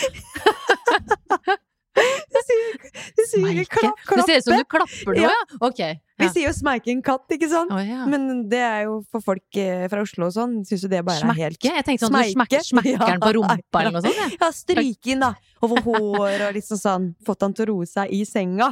Du sier, Smeike. klapp, Det ser ut som du klapper noe, Ja. ja? Ok. Vi sier jo smeike en katt, ikke sant? Oh, ja. Men det er jo for folk eh, fra Oslo og sånn, syns jo det bare er helt Smekke? Jeg tenkte sånn at du smekker, smekkeren på rumpa eller noe sånt. Ja, stryke inn da, over hår og liksom sånn, fått han til å roe seg i senga,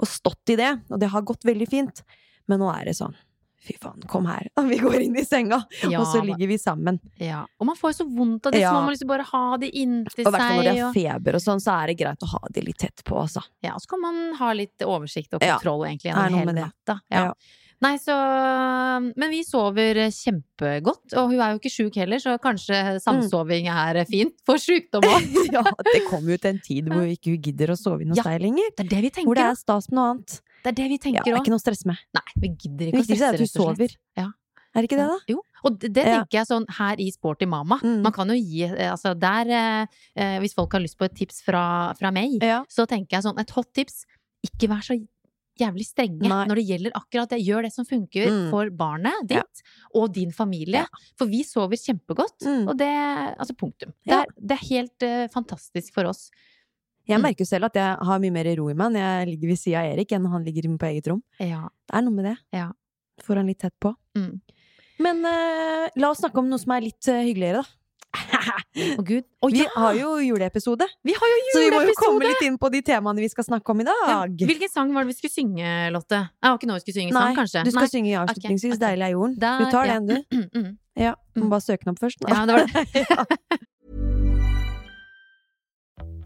og stått i det, og det har gått veldig fint. Men nå er det sånn, fy faen, kom her, vi går inn i senga, Ja, og så ligger vi sammen. ja. Og man får jo så vondt av det, så Ja. man må liksom bare ha det inntil seg. Og i hvert fall når de er har feber og sånn, så er det greit å ha det litt tett på, altså. ja, så kan man ha litt oversikt og Ja, kontroll egentlig gjennom hele natta. Ja, natta. Ja. Ja. Nei, så Men vi sover kjempegodt, og hun er jo ikke sjuk heller, så kanskje samsoving er fint for sjukdom òg. Ja, det kommer jo til en tid hvor ikke hun gidder å sove inn hos Ja, deg lenger. Det er det vi tenker. Hvor det er stas med noe annet. Det er det vi Ja, tenker det er ikke noe å stresse med. Nei, vi gidder Det ikke å viktigste stresse, er at rett og slett. sover. Ja. Er det ikke det, da? Jo, og det, det Ja. tenker jeg sånn her i Sporty Mama. Mm. Man kan jo gi eh, Altså der eh, eh, Hvis folk har lyst på et tips fra, fra meg, Ja. så tenker jeg sånn et hot tips. Ikke vær så jævlig strenge Nei. når det gjelder akkurat det. Gjør det som funker Mm. for barnet ditt Ja. og din familie. Ja. For vi sover kjempegodt, Mm. og det Altså punktum. Det er, det er helt uh, fantastisk for oss. Jeg Mm. merker selv at jeg har mye mer ro i meg når jeg ligger ved sida av Erik enn når han ligger på eget rom. Ja. Det er noe med det. Ja. Får han litt tett på. Mm. Men uh, la oss snakke om noe som er litt uh, hyggeligere, da. Å gud. Å Vi har jo juleepisode, Vi har jo så vi må jo komme litt inn på de temaene vi skal snakke om i Ja, dag. Hvilken sang var det vi skulle synge, Lotte? Jeg var ikke noe vi skulle synge sang, kanskje? du skal Nei. synge avslutningsvis okay. ok. 'Deilig er jorden'. Da- Du tar ja. den, du. Mm, mm. Ja, Må bare søke den opp først. Ja, det var det.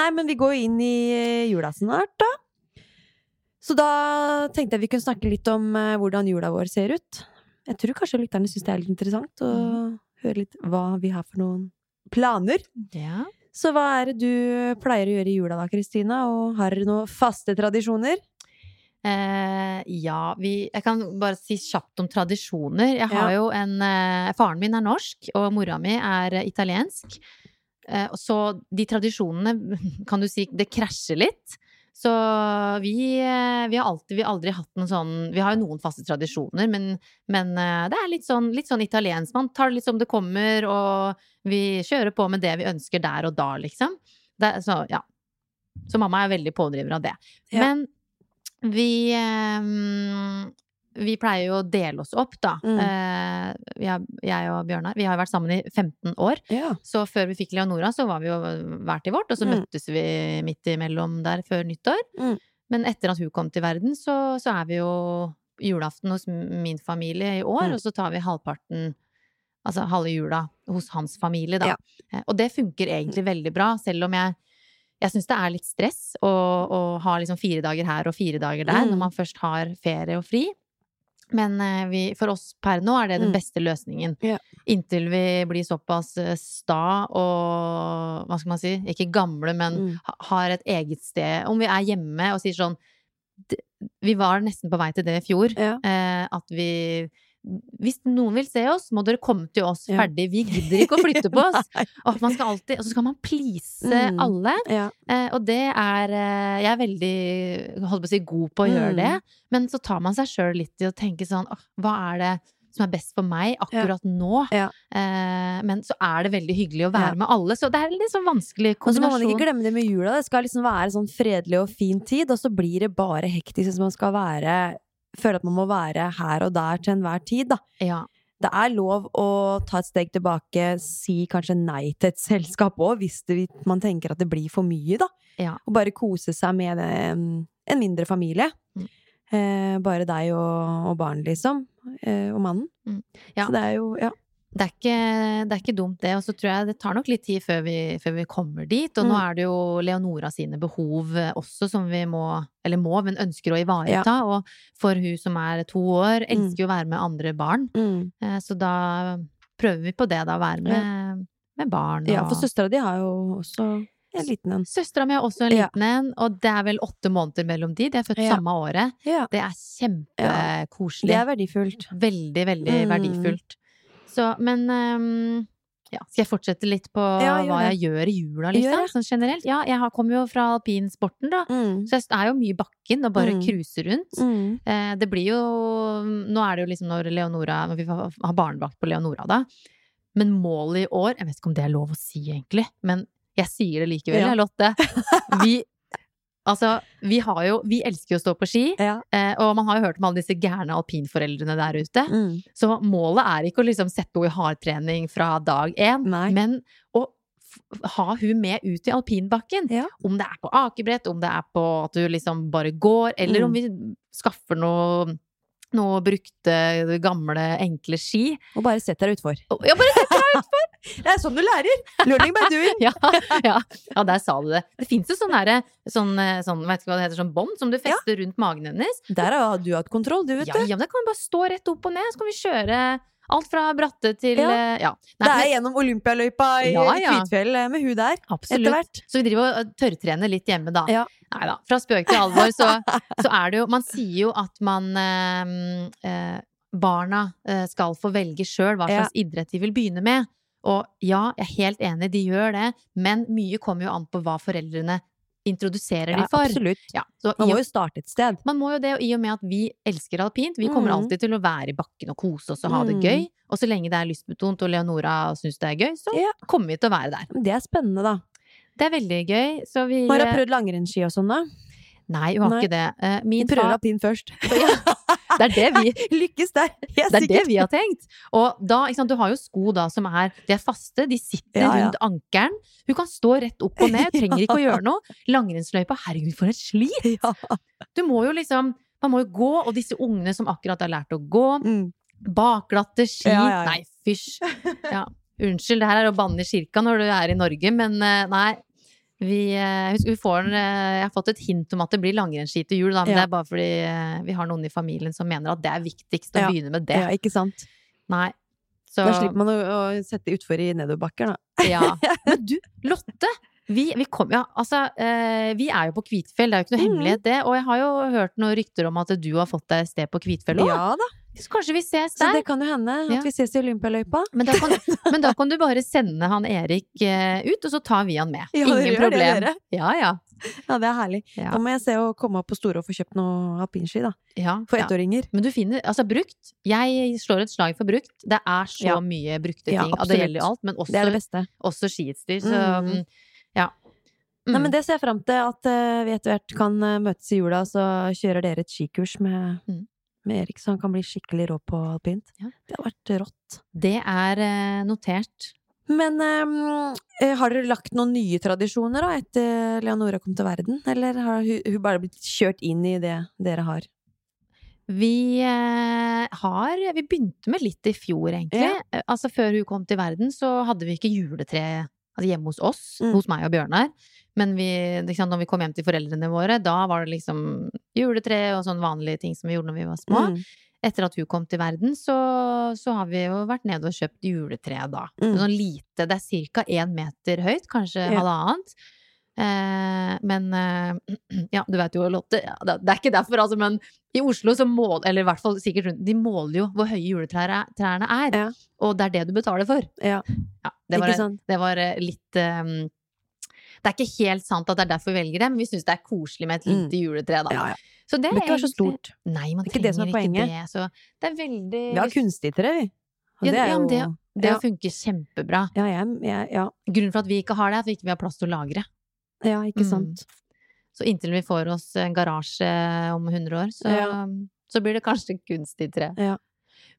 Nei, men vi går inn i eh, jula snart, da. Så da tenkte jeg vi kunne snakke litt om eh, hvordan jula vår ser ut. jeg tror kanskje lytterne syns det er litt interessant å høre litt hva vi har for noen planer. Ja. Så hva er det du pleier å gjøre i jula da, Kristina? Og har dere noen faste tradisjoner? Eh, ja, vi Jeg kan bare si kjapt om tradisjoner. Jeg har Ja. jo en eh, Faren min er norsk, og mora mi er eh, italiensk. Eh, så de tradisjonene, kan du si, det krasjer litt. Så vi, eh, vi har alltid, vi har aldri hatt noen sånn Vi har jo noen faste tradisjoner, men, men eh, det er litt sånn, litt sånn italiensk. Man tar det litt som det kommer, og vi kjører på med det vi ønsker der og da, liksom. Det, så ja. Så mamma er veldig pådriver av det. Ja. Men vi Vi pleier jo å dele oss opp, da. Mm. Eh, jeg, jeg og Bjørnar. Vi har jo vært sammen i 15 år. Ja. Så før vi fikk Leonora, så var vi jo hver til vårt, og så Mm. møttes vi midt imellom der før nyttår. Mm. Men etter at hun kom til verden, så, så er vi jo julaften hos min familie i år, Mm. og så tar vi halvparten Altså halve jula hos hans familie, da. Ja. Eh, Og det funker egentlig veldig bra, selv om jeg jeg syns det er litt stress å, å ha liksom fire dager her og fire dager der, Mm. når man først har ferie og fri. Men eh, vi, for oss per nå er det den Mm. beste løsningen. Yeah. Inntil vi blir såpass eh, sta og hva skal man si, ikke gamle, men Mm. har et eget sted. Om vi er hjemme og sier sånn Vi var nesten på vei til det i fjor. Yeah. Eh, at vi Hvis noen vil se oss, må dere komme til oss Ja. ferdig. Vi gidder ikke å flytte på oss. Og, man skal alltid, og så skal man please Mm. alle. Ja. Eh, og det er eh, Jeg er veldig holdt på å si, god på å gjøre Mm. det. Men så tar man seg sjøl litt i å tenke sånn oh, Hva er det som er best for meg akkurat nå? Ja. Eh, men så er det veldig hyggelig å være Ja. med alle. Så det er en litt sånn vanskelig Og så må man ikke glemme det med jula. Det skal liksom være sånn fredelig og fin tid, og så blir det bare hektisk hvis man skal være Føle at man må være her og der til enhver tid, da. Ja. Det er lov å ta et steg tilbake, si kanskje nei til et selskap òg, hvis det, man tenker at det blir for mye, da. Ja. Og bare kose seg med en, en mindre familie. Mm. Eh, bare deg og, og barn, liksom. Eh, og mannen. Mm. Ja. Så det er jo Ja. Det er, ikke, det er ikke dumt, det. Og så tror jeg det tar nok litt tid før vi, før vi kommer dit. Og nå Mm. er det jo Leonora sine behov eh, også som vi må, eller må, men ønsker å ivareta. Og for hun som er to år, elsker jo å være med andre barn. Mm. Eh, Så da prøver vi på det, da. Være med, med barn. ja, for søstera di har jo også en liten en. Søstera mi har også en Ja. liten en, og det er vel åtte måneder mellom de. De er født Ja. samme året. Ja. Det er kjempekoselig. Det er verdifullt. Veldig, veldig Mm. verdifullt. Så, men um, ja, skal jeg fortsette litt på Ja, gjør hva jeg gjør i jula, liksom? Sånn generelt? Ja, jeg har- kommer jo fra alpinsporten, da. Mm. Så jeg er jo mye i bakken og bare Mm. cruiser rundt. Mm. Eh, det blir jo Nå er det jo liksom når Leonora Når vi har barnevakt på Leonora, da. Men målet i år Jeg vet ikke om det er lov å si, egentlig, men jeg sier det likevel, Ja. Lotte. Vi Altså, vi har jo Vi elsker jo å stå på ski, Ja. eh, og man har jo hørt om alle disse gærne alpinforeldrene der ute. Mm. Så målet er ikke å liksom sette henne i hardtrening fra dag én, Nei. men å ha hun med ut i alpinbakken. Ja. Om det er på akebrett, om det er på at du liksom bare går, eller om Mm. vi skaffer noe noe brukte, gamle, enkle ski. Og bare sett deg utfor. Ja, bare sett deg utfor! Det er sånn du lærer! Learning by doing. ja, ja, ja, der sa du det. Det fins jo sånn herre sånn, eh, sånn, vet ikke hva det heter, sånn bånd som du fester rundt magen hennes. Der har du hatt kontroll, du, vet Ja, du. ja, men da kan vi bare stå rett opp og ned, så kan vi kjøre alt fra bratte til Ja. ja. Nei, Det er men- gjennom Olympialøypa i Ja, ja. Kvitfjell eh, med hun der. Absolutt. hvert. Så vi driver og eh, tørrtrener litt hjemme, da. Ja. Nei da. Fra spøk til alvor, så, så er det jo Man sier jo at man eh, eh, Barna eh, skal få velge sjøl hva slags idrett de vil begynne med. Og ja, jeg er helt enig, de gjør det, men mye kommer jo an på hva foreldrene introduserer Ja, de for. absolutt. Ja, så Man må og- jo starte et sted. man må jo det, og i og med at vi elsker alpint, vi kommer Mm. alltid til å være i bakken og kose oss og ha det Mm. gøy. Og så lenge det er lystbetont og Leonora syns det er gøy, så Ja. kommer vi til å være der. Det er spennende, da. Det er veldig gøy. Så vi Har du prøvd langrennsski og sånn, da? Nei, hun har Nei. ikke det. Uh, Min prøver far latin først. Det er det vi Lykkes der! Det er det vi har tenkt. Og da, ikke sant, du har jo sko da som er De er faste, de sitter Ja, ja. rundt ankelen. Hun kan stå rett opp og ned, trenger ikke å gjøre noe. Langrennsløypa, herregud, for et slit! Ja. Du må jo liksom Man må jo gå, og disse ungene som akkurat har lært å gå, Mm. bakglatte ski. Nei, fysj. Ja. Unnskyld, det her er å banne i kirka når du er i Norge, men eh, nei. Vi, eh, vi får, eh, jeg har fått et hint om at det blir langrennsski til jul, da, men Ja. det er bare fordi eh, vi har noen i familien som mener at det er viktigst å Ja. begynne med det. Ja, ikke sant? Nei. Så, Da slipper man å, å sette utfor i nedoverbakker, da. ja. Men du, Lotte! Vi, vi, kom, ja, altså, eh, vi er jo på Kvitfjell, det er jo ikke noe mm. hemmelighet det. Og jeg har jo hørt noen rykter om at du har fått deg et sted på Kvitfjell òg. Ja da, Så kanskje vi ses der. så det kan jo hende at Ja. vi ses i Olympialøypa. Men da, kan, men da kan du bare sende han Erik eh, ut, og så tar vi han med. Ja, Ingen det, problem. dere. Ja, ja. Ja, det er herlig. Ja. Da må jeg se å komme opp på Store og få kjøpt noe alpinski, da. ja, For ja. ettåringer. Men du finner, altså brukt Jeg slår et slag for brukt. Det er så Ja. mye brukte ting. Ja, det gjelder jo alt, men også, Det det også skiutstyr. Så Mm. mm. Nei, Mm. men det ser jeg fram til, at eh, vi etter hvert kan eh, møtes i jula, så kjører dere et skikurs med, Mm. Med Erik, så han kan bli skikkelig rå på alpint. Ja. Det har vært rått. Det er eh, notert. Men eh, har dere lagt noen nye tradisjoner da, etter Leonora kom til verden? Eller har hun, hun bare blitt kjørt inn i det dere har? Vi har Vi begynte med litt i fjor, egentlig. Ja. Altså Før hun kom til verden, så hadde vi ikke juletre altså, hjemme hos oss, Mm. hos meg og Bjørnar. Men vi, liksom, når vi kom hjem til foreldrene våre, da var det liksom juletre og sånn vanlige ting som vi gjorde når vi var små. Mm. Etter at hun kom til verden, så, så har vi jo vært nede og kjøpt juletre da. Mm. Sånn lite, det er ca. én meter høyt, kanskje Ja. halvannet. Eh, men eh, ja, du vet jo, Lotte, det, det er ikke derfor, altså, men i Oslo så måler, eller i hvert fall sikkert rundt, de måler jo hvor høye juletrærne er. Ja. Og det er det du betaler for. Ja, Ja, det var, det var eh, litt um, Det er ikke helt sant at det er derfor vi velger det, men vi syns det er koselig med et Mm. lite juletre, da. Ja. Så det Det må ikke være så stort. Nei, man Det er ikke det som er poenget. det. Så det er veldig Vi har kunstig tre, vi. Og Ja, det er jo det- Det funker kjempebra. Ja, jeg, jeg, ja. Grunnen for at vi ikke har det, er at vi ikke har plass til å lagre. Ja, ikke Mm. sant. Så inntil vi får oss en garasje om 100 år, så, Ja. så blir det kanskje kunstig tre. Ja.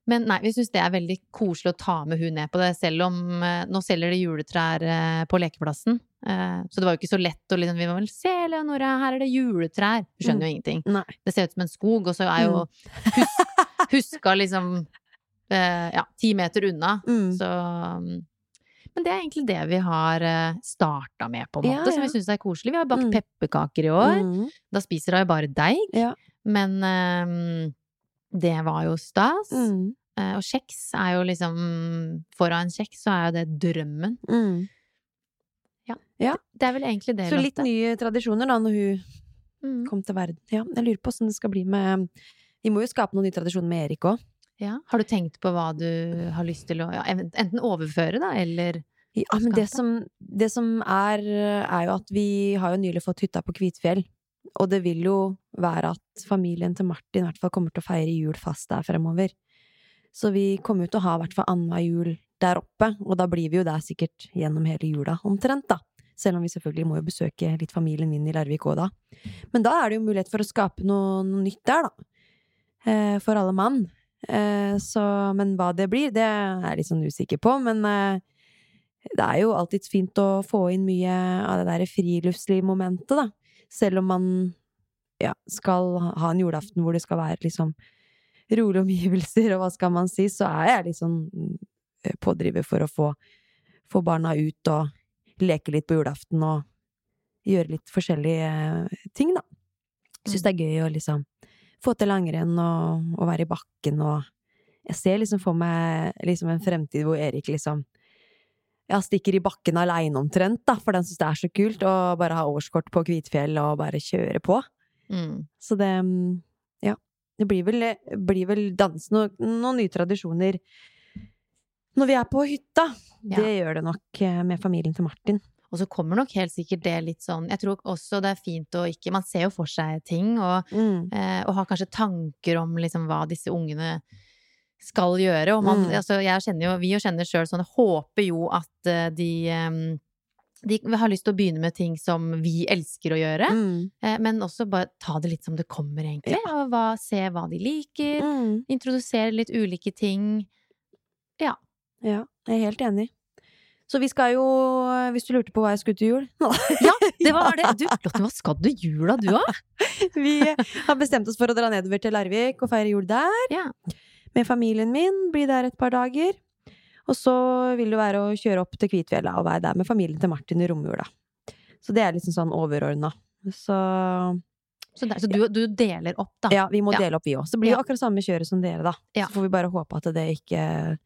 Men nei, vi syns det er veldig koselig å ta med hun ned på det, selv om eh, nå selger de juletrær eh, på lekeplassen. Eh, Så det var jo ikke så lett å liksom Vi må vel se, Leonora, her er det juletrær. Du skjønner jo ingenting. Nei. Det ser ut som en skog, og så er jo hus, huska liksom eh, ja, ti meter unna. Mm. Så mm, Men det er egentlig det vi har starta med, på en Ja, måte, som ja. vi syns er koselig. Vi har bakt Mm. pepperkaker i år. Mm. Da spiser hun bare deig. Ja. Men um, det var jo stas. Mm. Uh, og kjeks er jo liksom Foran kjeks så er jo det drømmen. Mm. Det er vel egentlig det, Så litt Lotte. nye tradisjoner da, når hun Mm. kom til verden. Ja, jeg lurer på åssen det skal bli med Vi må jo skape noen nye tradisjoner med Erik òg. Ja. Har du tenkt på hva du har lyst til å ja, enten overføre, da, eller Ja, men det som, det som er, er jo at vi har jo nylig fått hytta på Kvitfjell. Og det vil jo være at familien til Martin i hvert fall kommer til å feire jul fast der fremover. Så vi kommer jo til å ha i hvert fall annenhver jul der oppe, og da blir vi jo der sikkert gjennom hele jula omtrent, da. Selv om vi selvfølgelig må jo besøke litt familien min i Larvik òg da. Men da er det jo mulighet for å skape noe, noe nytt der, da. Eh, for alle mann. Eh, så, men hva det blir, det er jeg litt sånn usikker på, men eh, det er jo alltids fint å få inn mye av det der friluftslivmomentet, da. Selv om man ja, skal ha en julaften hvor det skal være liksom rolige omgivelser, og hva skal man si, så er jeg liksom pådriver for å få, få barna ut og leke litt på julaften og gjøre litt forskjellige eh, ting, da. Syns det er gøy å liksom få til langrenn og, og være i bakken og Jeg ser liksom for meg liksom en fremtid hvor Erik liksom ja, stikker i bakken aleine omtrent, da, for den syns det er så kult å bare ha årskort på Kvitfjell og bare kjøre på. mm. Så det mm, Ja. Det blir vel, blir vel dans no, noen nye tradisjoner når vi er på hytta. Ja. Det gjør det nok eh, med familien til Martin. Og så kommer nok helt sikkert det litt sånn Jeg tror også det er fint å ikke Man ser jo for seg ting, og, Mm. eh, og har kanskje tanker om liksom hva disse ungene skal gjøre. Og man, Mm. altså, jeg kjenner jo, vi jo kjenner sjøl sånn, jeg håper jo at eh, de eh, de har lyst til å begynne med ting som vi elsker å gjøre, Mm. eh, men også bare ta det litt som det kommer, egentlig. Og hva, se hva de liker. Mm. Introdusere litt ulike ting. Ja, jeg er helt enig. Så vi skal jo, hvis du lurte på hva jeg skulle til jul Ja, det var det! Du, Lotte, hva skal du jula, du òg? Vi har bestemt oss for å dra nedover til Larvik og feire jul der. Ja. Med familien min, bli der et par dager. Og så vil det være å kjøre opp til Kvitfjella og være der med familien til Martin i romjula. Så det er liksom sånn overordna. Så Så, der, så du, du deler opp, da. ja, vi må Ja. dele opp, vi òg. Så blir det Ja. akkurat samme kjøret som dere, da. Ja. Så får vi bare håpe at det ikke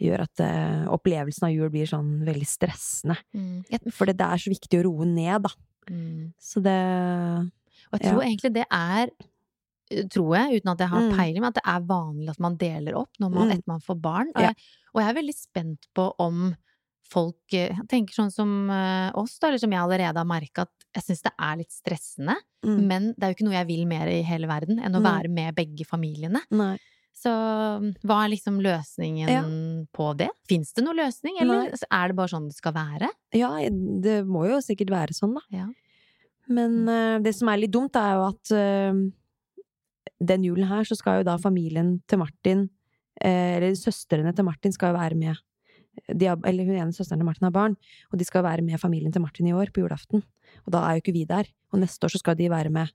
gjør at uh, opplevelsen av jul blir sånn veldig stressende. Mm. For det det er så viktig å roe ned, da. mm. Så det Og jeg tror egentlig det er Tror jeg, uten at jeg har Mm. peiling, men at det er vanlig at man deler opp når man, Mm. etter man får barn. Og, Ja. jeg, og jeg er veldig spent på om folk eh, tenker sånn som eh, oss, da, eller som jeg allerede har merka at jeg syns det er litt stressende. mm. Men det er jo ikke noe jeg vil mer i hele verden enn å være med begge familiene. Nei. Så mm, hva er liksom løsningen Ja. på det? Fins det noen løsning, eller er det bare sånn det skal være? Ja, det må jo sikkert være sånn, da. Ja. Men uh, det som er litt dumt, er jo at eh, den julen her så skal jo da familien til Martin, eh, eller søstrene til Martin, skal jo være med. De har, eller hun ene søsteren til Martin har barn, og de skal være med familien til Martin i år, på julaften. Og da er jo ikke vi der. Og neste år så skal de være med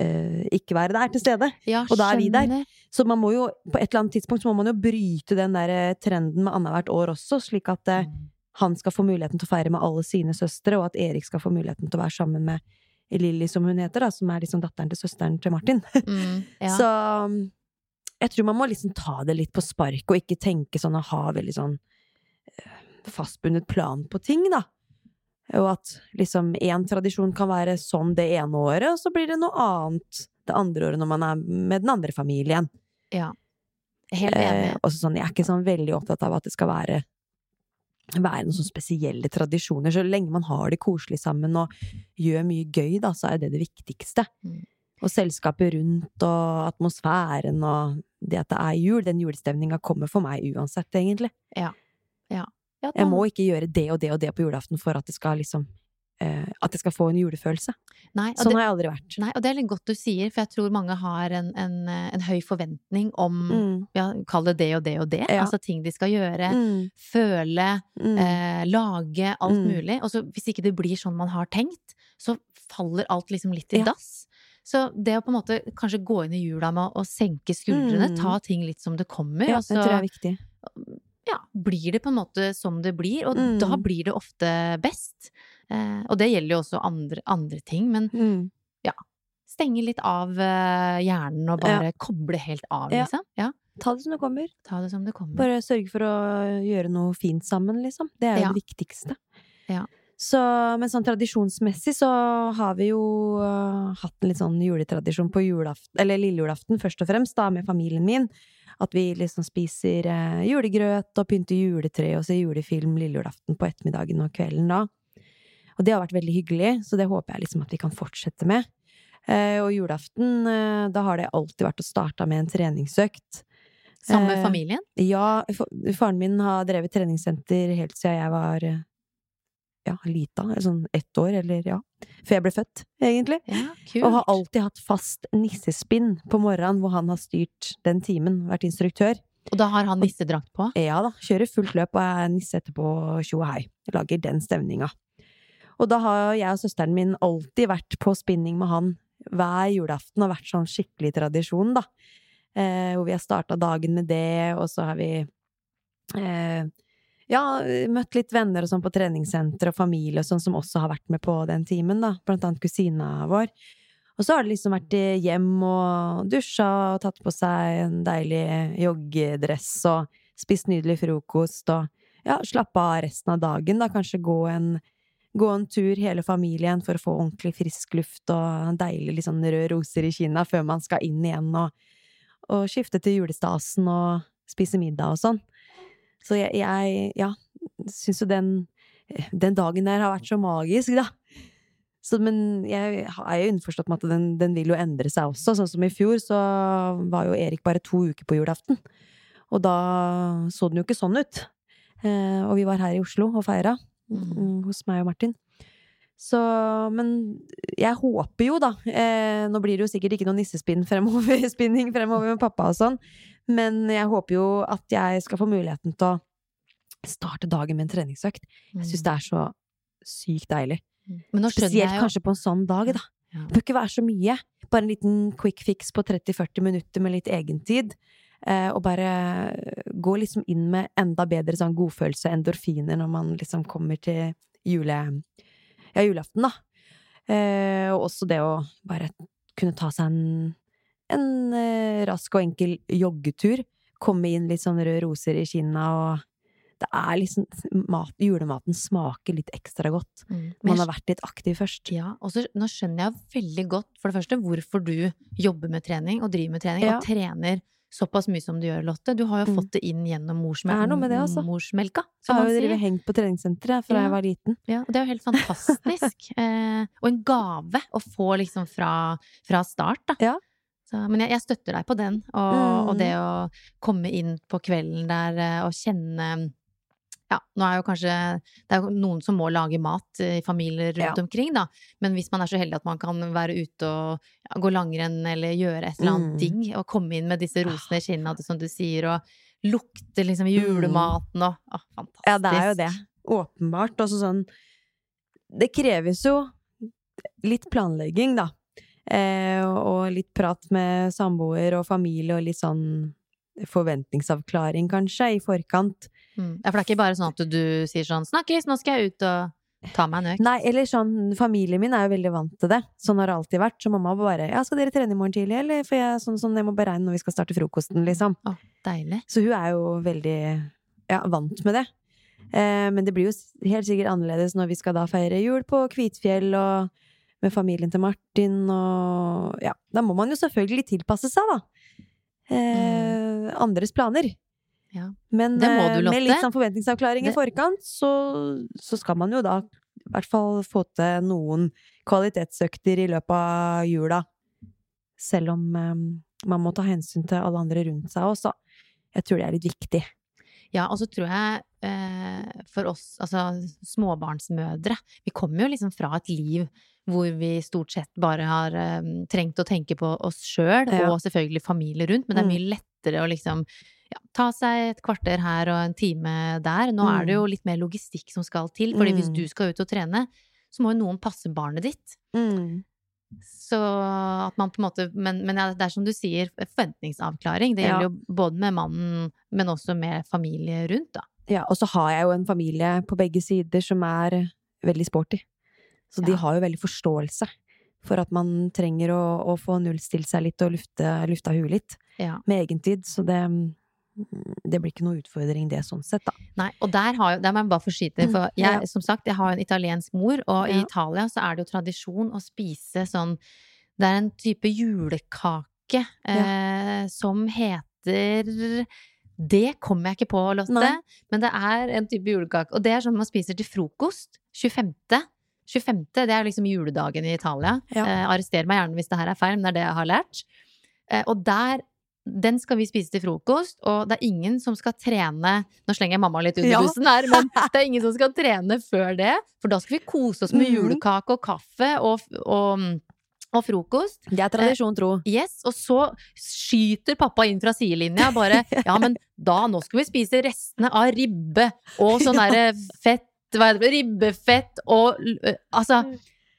eh, ikke være der til stede. Ja, Og da er vi der. Så man må jo, på et eller annet tidspunkt så må man jo bryte den der eh, trenden med annethvert år også, slik at Mm. han skal få muligheten til å feire med alle sine søstre, og at Erik skal få muligheten til å være sammen med Lilly, som hun heter, da, som er liksom datteren til søsteren til Martin. Mm, ja. Så um, jeg tror man må liksom ta det litt på spark, og ikke tenke sånn og ha veldig sånn eh, fastbundet plan på ting, da. Og at liksom én tradisjon kan være sånn det ene året, og så blir det noe annet det andre året når man er med den andre familien. ja. Helt enig. Eh, og så sånn, jeg er ikke sånn veldig opptatt av at det skal være være noen sånne spesielle tradisjoner. Så lenge man har det koselig sammen og gjør mye gøy, da, så er det det viktigste. Mm. Og selskapet rundt og atmosfæren og det at det er jul, den julestemninga kommer for meg uansett, egentlig. Ja, Jeg må ikke gjøre det og det og det på julaften for at det skal liksom At jeg skal få en julefølelse. Nei, Sånn det, har jeg aldri vært. nei, og det er litt godt du sier, for jeg tror mange har en, en, eh, en høy forventning om Mm. ja, Kall det det og det og det. Ja. Altså ting de skal gjøre. Mm. Føle, Mm. eh, lage, alt Mm. mulig. Og så hvis ikke det blir sånn man har tenkt, så faller alt liksom litt i Ja. dass. Så det å på en måte kanskje gå inn i jula med å, senke skuldrene, Mm. ta ting litt som det kommer, Ja, altså, det tror jeg er viktig. ja, blir det på en måte som det blir, og Mm. da blir det ofte best. Eh, og det gjelder jo også andre, andre ting, men Mm. stenge litt av eh, hjernen og bare koble helt av, liksom. Ja, Ta det som det kommer. ta det som det kommer. Bare sørge for å gjøre noe fint sammen, liksom. Det er jo Ja. det viktigste. Ja. Så, men sånn tradisjonsmessig så har vi jo uh, hatt en litt sånn juletradisjon på julaften, eller lillejulaften først og fremst, da, med familien min. At vi liksom spiser uh, julegrøt og pynter juletre og ser julefilm lillejulaften på ettermiddagen og kvelden da. Og det har vært veldig hyggelig, så det håper jeg liksom at vi kan fortsette med. Eh, og julaften, eh, da har det alltid vært å starte med en treningsøkt. Sammen med eh, familien? Ja, faren min har drevet treningssenter helt siden jeg var ja, lita, sånn ett år, eller ja, før jeg ble født, egentlig. Ja. Og har alltid hatt fast nissespinn på morgenen, hvor han har styrt den timen, vært instruktør. Og da har han nissedrakt på? Ja da, kjører fullt løp og er nisse etterpå, tjo og hei. Lager den stemninga. Og da har jeg og søsteren min alltid vært på spinning med han hver julaften, og vært sånn skikkelig tradisjon, da. Eh, hvor vi har starta dagen med det, og så har vi eh, ja, møtt litt venner og sånn på treningssenter og familie og sånn som også har vært med på den timen, da. Blant annet kusina vår. Og så har det liksom vært hjem og dusja og tatt på seg en deilig joggedress og spist nydelig frokost og ja, slappe av resten av dagen, da. Kanskje gå en, gå en tur hele familien for å få ordentlig frisk luft og deilig sånn røde roser i kinna før man skal inn igjen og, og skifte til julestasen og spise middag og sånn. Så jeg, jeg ja, syns jo den, den dagen der har vært så magisk, da. Så, men jeg er jo innforstått med at den, den vil jo endre seg også. Sånn som i fjor, så var jo Erik bare to uker på julaften. Og da så den jo ikke sånn ut. Eh, og vi var her i Oslo og feira, Mm. mm, hos meg og Martin. Så, men jeg håper jo, da eh, Nå blir det jo sikkert ikke noe nissespinning fremover, fremover med pappa og sånn, men jeg håper jo at jeg skal få muligheten til å starte dagen med en treningsøkt. Jeg syns det er så sykt deilig. Mm. Spesielt kanskje på en sånn dag, da. Det bør ikke være så mye. Bare en liten quick fix på 30-40 minutter med litt egentid. Eh, og bare gå liksom inn med enda bedre sånn godfølelse, endorfiner, når man liksom kommer til jule, ja, julaften, da. Eh, og også det å bare kunne ta seg en, en eh, rask og enkel joggetur. Komme inn litt sånn røde roser i kinna, og det er liksom mat, Julematen smaker litt ekstra godt. Mm. Man har vært litt aktiv først. Ja, og så nå skjønner jeg veldig godt, for det første, hvorfor du jobber med trening og driver med trening, Ja. og trener såpass mye som du gjør, Lotte. Du har jo Mm. fått det inn gjennom morsmel Det er noe med det, altså. morsmelka, Jeg har jo drevet hengt på treningssenteret fra Ja. jeg var liten. Ja, og det er jo helt fantastisk. eh, og en gave å få liksom fra, fra start, da. Ja. Så, men jeg, jeg støtter deg på den, og, og Mm. det å komme inn på kvelden der eh, og kjenne ja, nå er jo kanskje Det er jo noen som må lage mat i familier rundt Ja. omkring, da. Men hvis man er så heldig at man kan være ute og ja, gå langrenn eller gjøre et eller annet Mm. digg, og komme inn med disse rosene i kinnet, som du sier, og lukte liksom julematen og Å, fantastisk. Ja, det er jo det. Åpenbart. Altså sånn Det kreves jo litt planlegging, da. Eh, og litt prat med samboer og familie og litt sånn forventningsavklaring, kanskje, i forkant. Mm. Ja, for det er ikke bare sånn at du sier sånn 'snakkes, nå skal jeg ut og ta meg en økt'. Nei, eller sånn Familien min er jo veldig vant til det. Sånn har det alltid vært. Så mamma bare 'Ja, skal dere trene i morgen tidlig?' Eller for jeg, sånn, sånn, jeg må beregne når vi skal starte frokosten, liksom. Å, deilig. Så hun er jo veldig ja, vant med det. Eh, men det blir jo helt sikkert annerledes når vi skal da feire jul på Kvitfjell og med familien til Martin og Ja, da må man jo selvfølgelig tilpasse seg, da. Eh, Andres planer. Ja. Men du, eh, med litt sånn forventningsavklaring Det- i forkant, så, så skal man jo da i hvert fall få til noen kvalitetsøkter i løpet av jula. Selv om eh, man må ta hensyn til alle andre rundt seg også. Jeg tror det er litt viktig. Ja, og så tror jeg eh, for oss, altså småbarnsmødre Vi kommer jo liksom fra et liv hvor vi stort sett bare har eh, trengt å tenke på oss sjøl, Ja. og selvfølgelig familie rundt, men det er Mm. mye lettere å liksom ja, ta seg et kvarter her og en time der. Nå er det jo litt mer logistikk som skal til, fordi hvis Mm. du skal ut og trene, så må jo noen passe barnet ditt. Så at man på en måte Men, men ja, det er som du sier, forventningsavklaring. Det Ja. gjelder jo både med mannen, men også med familie rundt, da. Ja, og så har jeg jo en familie på begge sider som er veldig sporty. Så de har jo veldig forståelse for at man trenger å, å få nullstilt seg litt og lufte, lufta huet litt Ja. med egentid. Så det, det blir ikke noe utfordring, det, sånn sett, da. Nei, og der, har, der må jeg bare få for jeg, Mm, Ja. som sagt, jeg har jo en italiensk mor, og i Italia så er det jo tradisjon å spise sånn Det er en type julekake eh, som heter Det kommer jeg ikke på, Lotte, Nei. men det er en type julekake. Og det er sånn man spiser til frokost. 25. 25. Det er liksom juledagen i Italia. Ja. Eh, arrester meg gjerne hvis det her er feil, men det er det jeg har lært. Eh, og der den skal vi spise til frokost, og det er ingen som skal trene Nå slenger jeg mamma litt under Ja. bussen her, men det er ingen som skal trene før det. For da skal vi kose oss med Mhm. julekake og kaffe og, og, og frokost. Det er tradisjon tro. Yes, og så skyter pappa inn fra sidelinja bare Ja, men da, nå skal vi spise restene av ribbe og sånn derre fett hva heter det, Ribbefett og øh, Altså,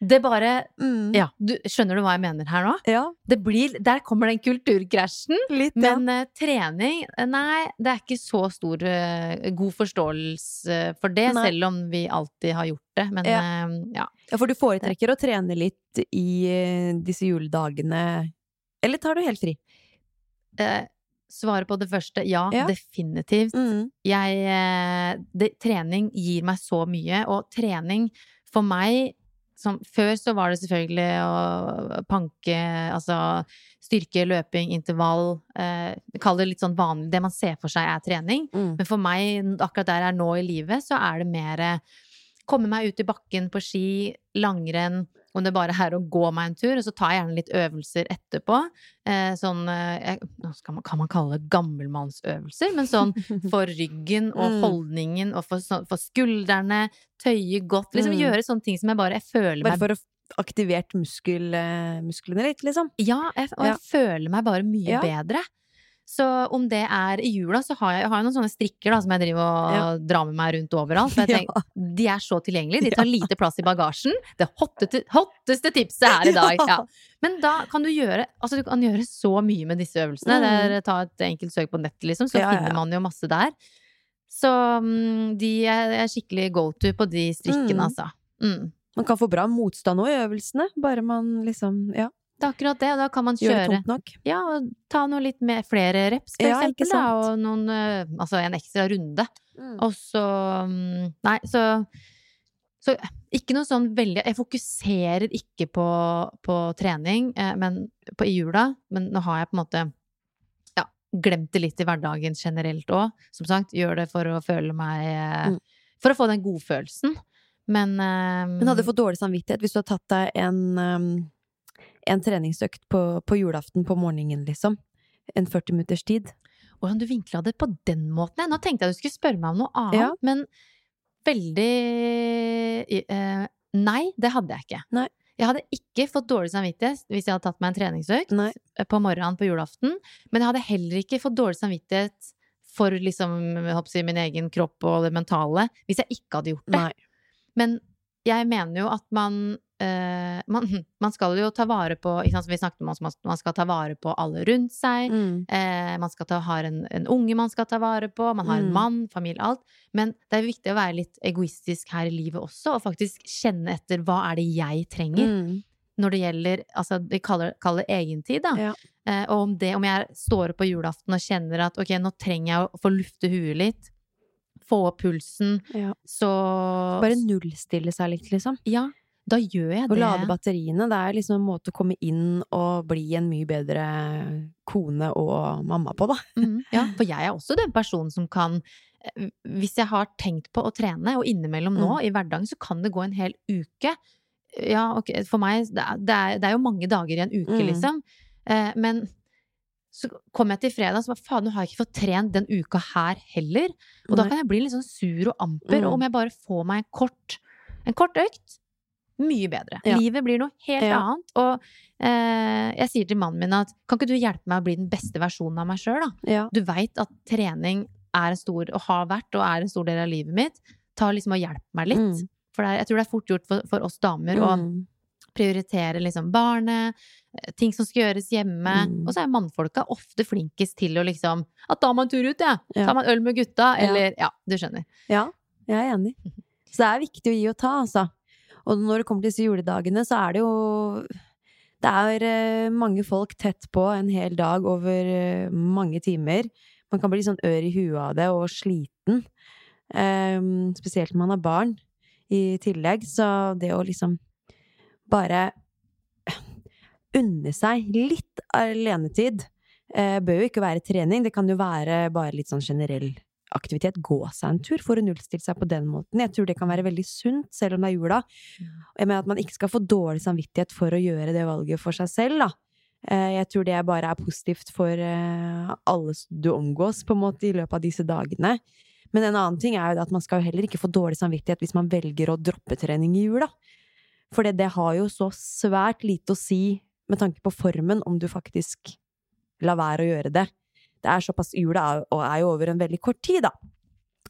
det bare Mm. Ja, du, skjønner du hva jeg mener her nå? Ja, Det blir Der kommer den kulturkrasjen. litt, ja. Men uh, trening, eh, nei, det er ikke så stor uh, god forståelse for det, Nei. selv om vi alltid har gjort det. Men Ja. Uh, ja. ja. For du foretrekker å trene litt i disse juledagene, eller tar du helt fri? Uh, Svaret på det første, ja, Ja. definitivt. Mm. Jeg det, Trening gir meg så mye, og trening for meg som, Før så var det selvfølgelig å panke, altså styrke, løping, intervall. Eh, Kall det litt sånn vanlig, det man ser for seg er trening. Mm. Men for meg, akkurat der jeg er nå i livet, så er det mer komme meg ut i bakken på ski, langrenn, om det bare er å gå meg en tur, og så tar jeg gjerne litt øvelser etterpå. Eh, sånn eh, man, Kan man kalle det gammelmannsøvelser? Men sånn for ryggen og Mm. holdningen og for, for skuldrene, tøye godt. Liksom Mm. gjøre sånne ting som jeg bare jeg føler Bare meg for å aktivert muskel, eh, musklene litt, liksom? Ja, jeg, og jeg føler meg bare mye Ja. bedre. Så om det er i jula, så har jeg, jeg har noen sånne strikker da, som jeg driver og Ja. drar med meg rundt overalt. For jeg Ja. tenker, De er så tilgjengelige, de tar lite plass i bagasjen. Det hotteste, hotteste tipset her i dag. Ja. Ja. Men da kan du gjøre Altså du kan gjøre så mye med disse øvelsene. Mm. Det er, ta et enkelt søk på nettet, liksom, så Ja, ja, ja. finner man jo masse der. Så mm, de er, er skikkelig go to på de strikkene, Mm. altså. Mm. Man kan få bra motstand òg i øvelsene, bare man liksom ja, Det er akkurat det, og da kan man gjør det kjøre tungt nok. Ja, og ta noe litt mer, flere reps, for Ja, eksempel, da, og noen eh, Altså en ekstra runde. Mm. Og så mm, Nei, så så ikke noe sånn veldig Jeg fokuserer ikke på, på trening eh, men, på, i jula, men nå har jeg på en måte ja, glemt det litt i hverdagen generelt òg. Som sagt, gjør det for å føle meg eh, Mm. For å få den godfølelsen. Men eh, Men hadde du fått dårlig samvittighet hvis du hadde tatt deg en, um, en treningsøkt på, på julaften på morgenen, liksom? En 40 minutters tid? Hvordan du vinkla det på den måten. Nå tenkte jeg du skulle spørre meg om noe annet, Ja. men veldig eh, Nei, det hadde jeg ikke. Nei. Jeg hadde ikke fått dårlig samvittighet hvis jeg hadde tatt meg en treningsøkt Nei. på morgenen på julaften, men jeg hadde heller ikke fått dårlig samvittighet for liksom, jeg håper å si, min egen kropp og det mentale hvis jeg ikke hadde gjort det. Nei. Men jeg mener jo at man, eh, man Man skal jo ta vare på sant, som Vi snakket om man skal ta vare på alle rundt seg. Mm. Uh, man ta, har en, en unge man skal ta vare på, man har en Mm. mann, familie, alt. Men det er viktig å være litt egoistisk her i livet også, og faktisk kjenne etter hva er det jeg trenger Mm. når det gjelder altså vi kaller, kaller det egentid, da. Ja. Uh, og om, det, om jeg står opp på julaften og kjenner at ok, nå trenger jeg å få lufte huet litt, få opp pulsen, Ja. så Bare nullstille seg litt, liksom. Ja, da gjør jeg det. Å lade batteriene. Det er liksom en måte å komme inn og bli en mye bedre kone og mamma på, da. Mm, ja, for jeg er også den personen som kan eh, Hvis jeg har tenkt på å trene, og innimellom nå Mm. i hverdagen, så kan det gå en hel uke. Ja, ok, for meg det er, det er, jo mange dager i en uke, Mm. liksom. Eh, men så kom jeg til fredag, så sa faen, nå har jeg ikke fått trent den uka her heller. Og da kan jeg bli litt sånn sur og amper. Mm. Og om jeg bare får meg en kort, en kort økt, mye bedre. Ja. Livet blir noe helt Ja. annet. Og eh, jeg sier til mannen min at kan ikke du hjelpe meg å bli den beste versjonen av meg sjøl, da? Ja. Du veit at trening er en stor, og har vært og er en stor del av livet mitt. Ta liksom og hjelp meg litt. Mm. For er, jeg tror det er fort gjort for, for oss damer å Mm. prioritere liksom barnet, eh, ting som skal gjøres hjemme. Mm. Og så er mannfolka ofte flinkest til å liksom At da må en tur ut, ja! Ja. Tar man øl med gutta, eller Ja, du skjønner. Ja, jeg er enig. Så det er viktig å gi og ta, altså. Og når det kommer til disse juledagene, så er det jo Det er eh, mange folk tett på en hel dag over eh, mange timer. Man kan bli sånn ør i huet av det og sliten. Um, spesielt når man har barn i tillegg. Så det å liksom bare unne seg litt alenetid eh, bør jo ikke være trening. Det kan jo være bare litt sånn generell aktivitet. Gå seg en tur for å nullstille seg på den måten. Jeg tror det kan være veldig sunt, selv om det er jula. Jeg mener at man ikke skal få dårlig samvittighet for å gjøre det valget for seg selv, da. Eh, Jeg tror det bare er positivt for eh, alle du omgås, på en måte, i løpet av disse dagene. Men en annen ting er jo at man skal jo heller ikke få dårlig samvittighet hvis man velger å droppe trening i jula. For det, det har jo så svært lite å si med tanke på formen om du faktisk lar være å gjøre det. Det er såpass Jula er, og er jo over en veldig kort tid, da.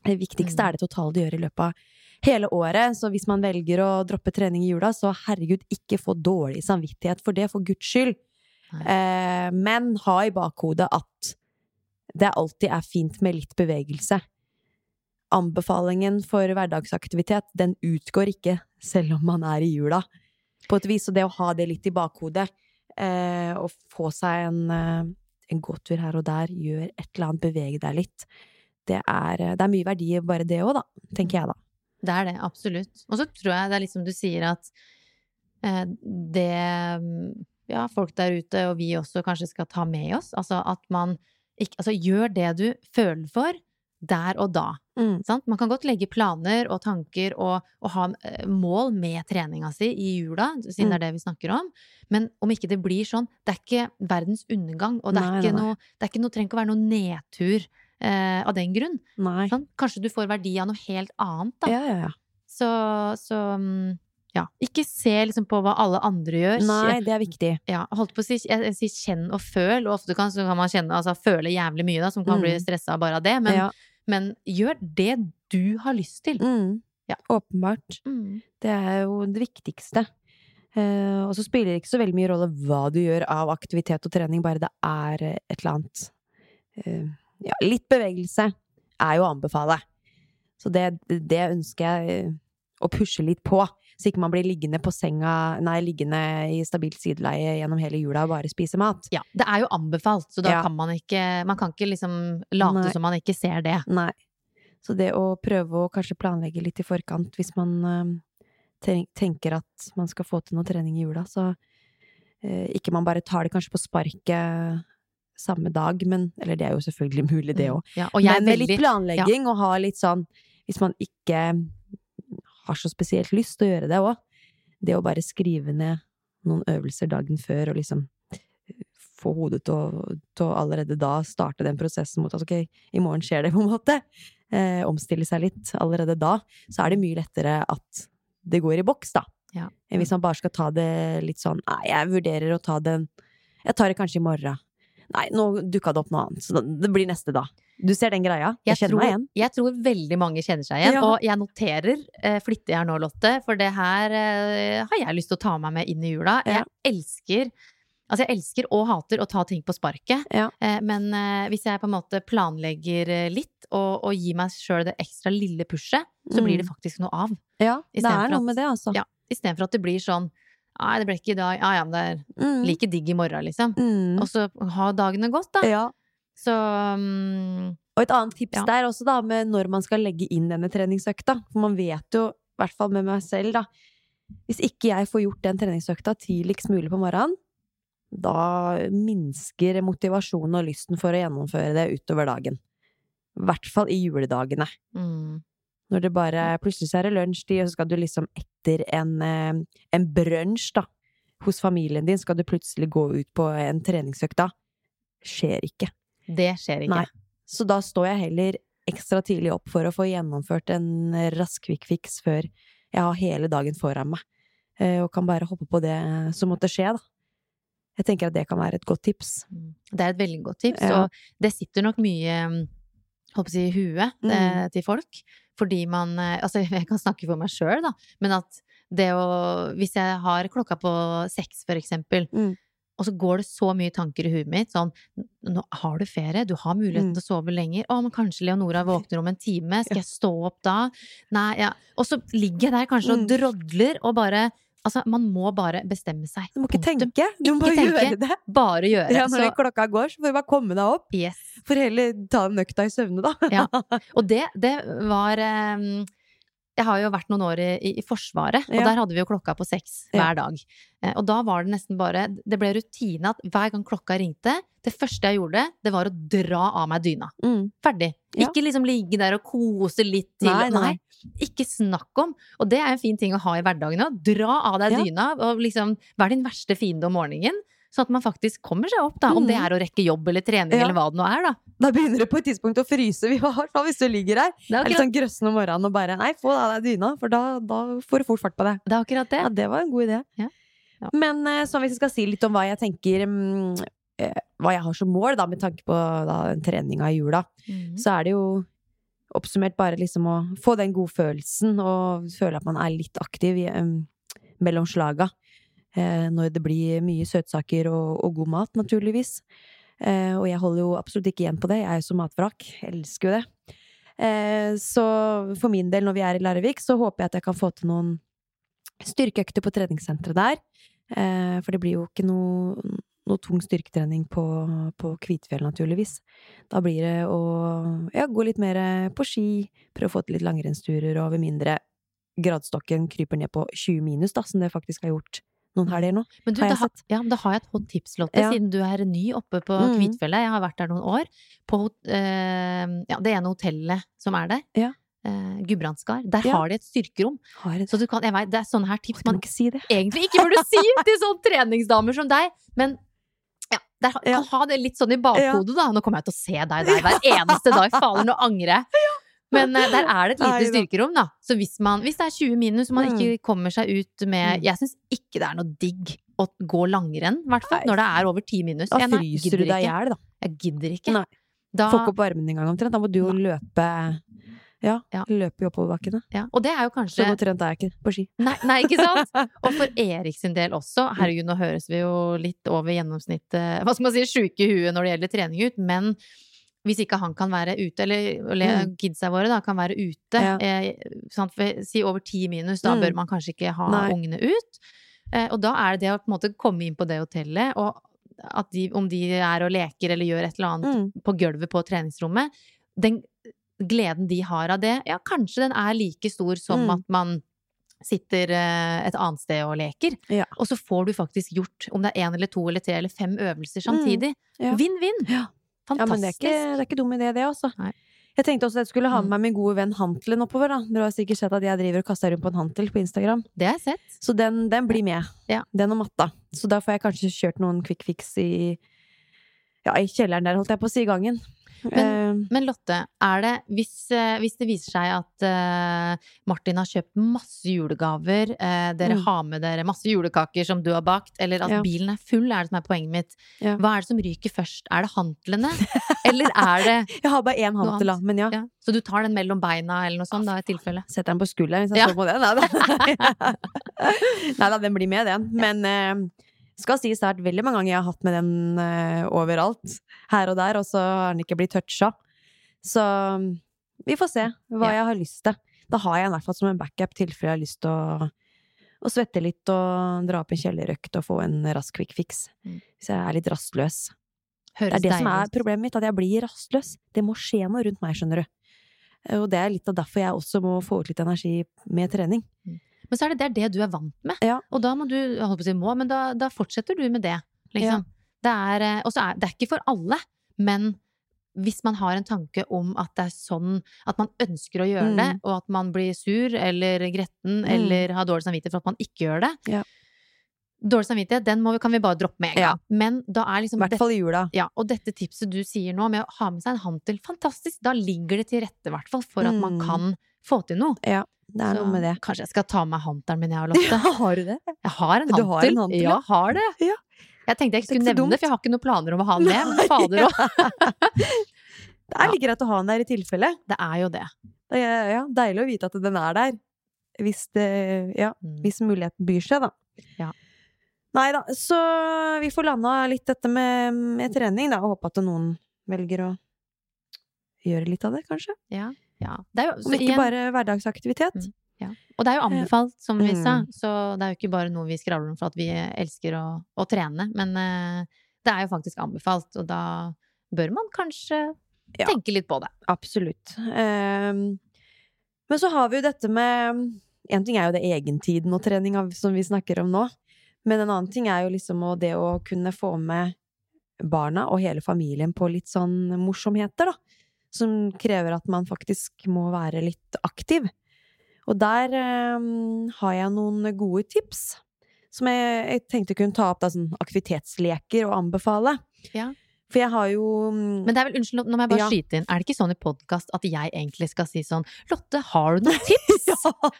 Det viktigste Mm. er det totale du gjør i løpet av hele året. Så hvis man velger å droppe trening i jula, så herregud, ikke få dårlig samvittighet for det, for guds skyld. Eh, men ha i bakhodet at det alltid er fint med litt bevegelse. Anbefalingen for hverdagsaktivitet, den utgår ikke selv om man er i jula, på et vis. Og det å ha det litt i bakhodet, eh, og få seg en, eh, en gåtur her og der, gjør et eller annet, bevege deg litt. Det er, eh, det er mye verdi i bare det òg, da, tenker jeg da. Det er det, absolutt. Og så tror jeg det er litt som du sier at eh, det ja, folk der ute, og vi også kanskje skal ta med oss, altså at man ikke, altså gjør det du føler for der og da. Mm. Sant? Man kan godt legge planer og tanker og, og ha eh, mål med treninga si i jula, siden det er det vi snakker om. Men om ikke det blir sånn, det er ikke verdens undergang, og det er, Nei, ikke, nei, noe, det ikke noe, trenger ikke å være noe nedtur eh, av den grunn. Sant? Kanskje du får verdi av noe helt annet, da. Ja, ja, ja. Så, så mm, ja. Ikke se liksom på hva alle andre gjør. Nei, det er viktig. Ja, holdt på å si, jeg, sier kjenn og føl, og ofte kan, så kan man kjenne, altså føle jævlig mye, da, som kan Mm. bli stressa bare av det. Men, ja. Men gjør det du har lyst til. Mm. Ja. Åpenbart. Mm. Det er jo det viktigste. Uh, og så spiller det ikke så veldig mye rolle hva du gjør av aktivitet og trening, bare det er et eller annet uh, Ja, litt bevegelse er jo å anbefale. Så det, det ønsker jeg eh, å pushe litt på. Så ikke man blir liggende på senga, nei, liggende i stabilt sideleie gjennom hele jula og bare spise mat. Ja, det er jo anbefalt, så da Ja. kan man ikke Man kan ikke liksom late Nei. som man ikke ser det. Nei. Så det å prøve å kanskje planlegge litt i forkant hvis man eh, tenker at man skal få til noe trening i jula, så eh, ikke man bare tar det kanskje på sparket samme dag, men Eller det er jo selvfølgelig mulig, det Mm. òg. Ja, jeg er Men med litt planlegging og ha litt sånn Hvis man ikke har så spesielt lyst til å gjøre det òg, det å bare skrive ned noen øvelser dagen før og liksom få hodet til å, til å allerede da starte den prosessen mot at ok, i morgen skjer det, på en måte. Eh, omstille seg litt allerede da, så er det mye lettere at det går i boks, da. Ja. Enn hvis man bare skal ta det litt sånn Nei, jeg vurderer å ta den Jeg tar det kanskje i morgen. Nei, nå dukka det opp noe annet, så det blir neste da. Du ser den greia? Jeg, kjenner tror, meg igjen. Jeg tror veldig mange kjenner seg igjen, Ja. og jeg noterer eh, flittig her nå, Lotte, for det her eh, har jeg lyst til å ta meg med inn i jula. Ja. Jeg elsker Altså, jeg elsker og hater å ta ting på sparket, Ja. eh, men eh, hvis jeg på en måte planlegger eh, litt og, og gir meg sjøl det ekstra lille pushet, så blir det Mm. faktisk noe av. Ja, det er noe at- med det, altså. Ja, Istedenfor at det blir sånn Nei, det ble ikke i dag. Ja ja, men det er Mm. like digg i morgen, liksom. Mm. Og så ha dagene godt, da. Ja. Så um, Og et annet tips Ja. der også, da, med når man skal legge inn denne treningsøkta. For man vet jo, i hvert fall med meg selv, da Hvis ikke jeg får gjort den treningsøkta tidligst mulig på morgenen, da minsker motivasjonen og lysten for å gjennomføre det utover dagen. I hvert fall i juledagene. mm, Når det bare Plutselig så er det lunsjtid, og så skal du liksom etter en, eh, en brunsj, da, hos familien din, skal du plutselig gå ut på en treningsøkt da. Skjer ikke. Det skjer ikke. Nei. Så da står jeg heller ekstra tidlig opp for å få gjennomført en rask quick fix før jeg har hele dagen foran meg, eh, og kan bare hoppe på det som måtte skje, da. Jeg tenker at det kan være et godt tips. Mm. Det er et veldig godt tips, Ja. og det sitter nok mye mm, håper jeg, i huet Mm. eh, til folk. Fordi man eh, Altså, jeg kan snakke for meg sjøl, da, men at det å Hvis jeg har klokka på seks, for eksempel, Mm. Og så går det så mye tanker i huet mitt, sånn Nå har du ferie, du har muligheten Mm. til å sove lenger. Å, men kanskje Leonora våkner om en time, skal jeg stå opp da? Nei, ja. Og så ligger jeg der kanskje og Mm. drodler og bare Altså, man må bare bestemme seg. Du må ikke Punktum. tenke, du må Ikke tenke. gjøre det. Bare gjøre. Ja, når Så- klokka går, så får du bare komme deg opp. Yes. For heller ta en nøkta i søvne, da. Ja. Og det, det var eh, Jeg har jo vært noen år i, i Forsvaret, og Ja. der hadde vi jo klokka på seks Ja. hver dag. Eh, Og da var det nesten bare Det ble rutine at hver gang klokka ringte, det første jeg gjorde, det var å dra av meg dyna. Mm. Ferdig. Ja. Ikke liksom ligge der og kose litt til. Nei, nei. Ikke snakk om. Og det er en fin ting å ha i hverdagen òg. Dra av deg Ja. dyna, og liksom vær din verste fiende om morgenen. Sånn at man faktisk kommer seg opp, da. Om det er å rekke jobb eller trening Ja. eller hva det nå er, da. Da begynner det på et tidspunkt å fryse, vi har, hvis du ligger her. Det er Er litt sånn grøssen om morgenen og bare Nei, få av deg dyna, for da, da får du fort fart på det. det. Er akkurat det. Ja, det var en god idé. Ja. Ja. Men sånn hvis jeg skal si litt om hva jeg tenker mm, eh, Hva jeg har som mål, da, med tanke på da, den treninga i jula, mm. så er det jo oppsummert bare liksom å få den godfølelsen og føle at man er litt aktiv i, um, mellom slaga. Eh, når det blir mye søtsaker og, og god mat, naturligvis. Eh, og jeg holder jo absolutt ikke igjen på det. Jeg er jo så matvrak. Jeg elsker jo det. Eh, så for min del, når vi er i Larvik, så håper jeg at jeg kan få til noen styrkeøkter på treningssenteret der. For det blir jo ikke noe, noe tung styrketrening på, på Kvitfjell, naturligvis. Da blir det å ja, gå litt mer på ski, prøve å få til litt langrennsturer, og ved mindre gradstokken kryper ned på 20 minus, da, som det faktisk har gjort noen helger nå. Men du, har da, jeg ha- sett. ja, men da har jeg et hot tips, Lotte, Ja. siden du er ny oppe på mm. Kvitfjellet. Jeg har vært der noen år. På eh, ja, det ene hotellet som er der, Ja. eh, Gudbrandsgard. der har de et styrkerom. Jeg Så du kan, vet, det er sånne her tips man ikke si det. egentlig ikke burde si til sånne treningsdamer som deg, men ja, der Ja. kan ha det litt sånn i bakhodet, da. Nå kommer jeg til å se deg der hver eneste dag. Fader, nå angrer jeg. Men eh, der er det et lite styrkerom, da. Så hvis, man, hvis det er 20 minus og man Mm. ikke kommer seg ut med Mm. Jeg syns ikke det er noe digg å gå langrenn, i hvert fall. Når det er over 10 minus. Da Jeg, nei, fryser du deg i hjel, da. Jeg gidder ikke. Nei. Da, Får ikke opp armene engang omtrent. Da må du jo løpe Ja, Ja. løpe i oppoverbakkene. ja. Og det er jo Så kanskje godt trent er jeg ikke på ski. Nei, nei, ikke sant? Og for Erik sin del også. Herregud, nå høres vi jo litt over gjennomsnittet Hva skal man si, sjuke i huet når det gjelder trening ut, men hvis ikke han kan være ute, eller, Mm. kidsa våre da, kan være ute, Ja. eh, si over ti minus, da Mm. bør man kanskje ikke ha Nei. ungene ut. Eh, og da er det det å på en måte komme inn på det hotellet, og at de, om de er og leker eller gjør et eller annet Mm. på gulvet på treningsrommet, den gleden de har av det, ja, kanskje den er like stor som Mm. at man sitter eh, et annet sted og leker. Ja. Og så får du faktisk gjort, om det er én eller to eller tre eller fem øvelser samtidig. Mm. Ja. Vinn-vinn! Ja. Men det er ikke, det er ikke dum idé, det, altså. Nei. Jeg tenkte også at jeg skulle ha med Mm. meg min gode venn Hantelen oppover, da. Dere har sikkert sett at jeg driver og kaster rundt på en hantel på Instagram. Det har jeg sett. Så den, den blir med. Ja. Den og matta. Så da får jeg kanskje kjørt noen quick fix i Ja, i kjelleren der, holdt jeg på å si, i gangen. Men- Men Lotte, det, hvis, eh, hvis det viser seg at uh, Martin har kjøpt masse julegaver, uh, dere Mm. har med dere masse julekaker som du har bakt, eller at Ja. bilen er full, er det som er poenget mitt. Ja. Hva er det som ryker først? Er det hantlene? eller er det jeg har bare én hantel, da. Men ja. ja. Så du tar den mellom beina, eller noe sånt, da, i tilfelle? Setter den på skulderen hvis jeg Ja. står på den. Nei da. Nei da, den blir med, den. Men eh, skal sies det vært veldig mange ganger jeg har hatt med den uh, overalt. Her og der, og så har den ikke blitt toucha. Så vi får se hva Ja. jeg har lyst til. Da har jeg den i hvert fall som en backup tilfelle jeg har lyst til å, å svette litt og dra opp en kjellerøkt og få en rask quick fix. Mm. Hvis jeg er litt rastløs. Det er det som er problemet mitt, at jeg blir rastløs. Det må skje noe rundt meg, skjønner du. Eh, Og det er litt av derfor jeg også må få ut litt energi med trening. Men så er det, det er det du er vant med. Ja. Og da må du, holde holdt på å si må, men da, da fortsetter du med det, liksom. Det er, eh, og så er det er ikke for alle, men hvis man har en tanke om at det er sånn at man ønsker å gjøre det, Mm. og at man blir sur eller gretten Mm. eller har dårlig samvittighet for at man ikke gjør det Ja. Dårlig samvittighet, den vi, kan vi bare droppe med en Ja. Men da er I liksom hvert fall i jula. ja, og dette tipset du sier nå, med å ha med seg en hantel, fantastisk! Da ligger det til rette, i hvert fall, for at man Mm. kan få til noe. Ja, det er Så noe med det. Kanskje jeg skal ta med hanteren min, jeg Lotte. har du det? Jeg har en hantel. har en hantel, ja, ja? har det. Ja. Jeg tenkte jeg ikke skulle nevne dumt. det, for jeg har ikke noen planer om å ha den med. Men fader òg. Det er like greit å ha den der i tilfelle. Det er jo det. Det er ja, deilig å vite at den er der. Hvis, det, ja, Mm. hvis muligheten byr seg, da. Ja. Nei da, så vi får landa litt dette med, med trening, da, og håpe at noen velger å gjøre litt av det, kanskje. Ja. Ja. Det jo, Om ikke igjen, bare hverdagsaktivitet. Mm. og det er jo anbefalt, som vi sa. Mm. Så det er jo ikke bare noe vi skravler om for at vi elsker å, å trene. Men uh, det er jo faktisk anbefalt, og da bør man kanskje Ja. tenke litt på det. Absolutt. Um, men så har vi jo dette med En ting er jo det egentiden og trening som vi snakker om nå. Men en annen ting er jo liksom det å kunne få med barna og hele familien på litt sånn morsomheter, da. Som krever at man faktisk må være litt aktiv. Og der eh, har jeg noen gode tips. Som jeg, jeg tenkte kunne ta opp, da, sånn aktivitetsleker og anbefale. Ja. For jeg har jo mm, Men det er vel, unnskyld, nå må jeg bare Ja. skyte inn. Er det ikke sånn i podkast at jeg egentlig skal si sånn Lotte, har du noen tips? ja,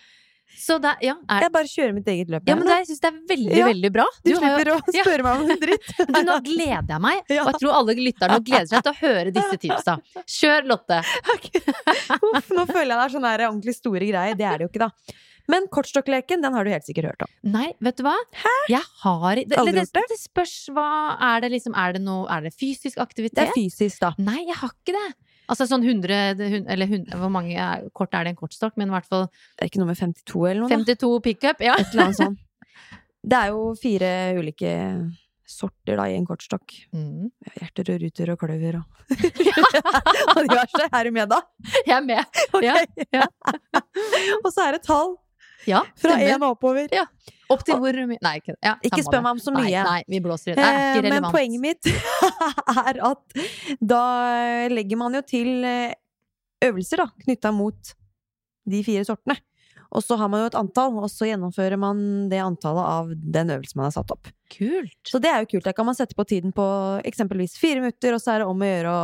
Så det, ja, er, jeg bare kjører mitt eget løp. ja, men det, jeg syns det er veldig, Ja, veldig bra. Du, jo- slipper å Ja. spørre meg om en dritt. Du, nå gleder jeg meg, og jeg tror alle lytterne gleder seg til å høre disse tipsa. Kjør, Lotte! Uff, nå føler jeg det er sånn her ordentlig store greier. Det er det jo ikke, da. Men kortstokkleken, den har du helt sikkert hørt om. Nei, vet du hva? Jeg har det, Aldri det, det? det spørs hva Er det liksom Er det noe Er det fysisk aktivitet? Det er fysisk, da. Nei, jeg har ikke det. Altså sånn 100, 100 eller 100 Hvor mange er, kort er det en kortstokk? Men i hvert fall Det er ikke noe med 52 eller noe? da? 52 pickup. Ja. Et eller annet sånt. Det er jo fire ulike sorter da i en kortstokk. Mm. Hjerter og ruter og kløver og Og diverse. Er du med, da? Jeg er med. Ja. Ja. og så er det tall. Ja, Fra én og oppover. Ja. Opp til hvor mye Nei, ikke, ja, Ikke spør meg om så mye. Nei, nei vi blåser i det. Er ikke relevant. Men poenget mitt er at da legger man jo til eh, øvelser da, knytta mot de fire sortene. Og så har man jo et antall, og så gjennomfører man det antallet av den øvelsen man har satt opp. Kult. Så det er jo kult. Da kan man sette på tiden på eksempelvis fire minutter, og så er det om å gjøre å,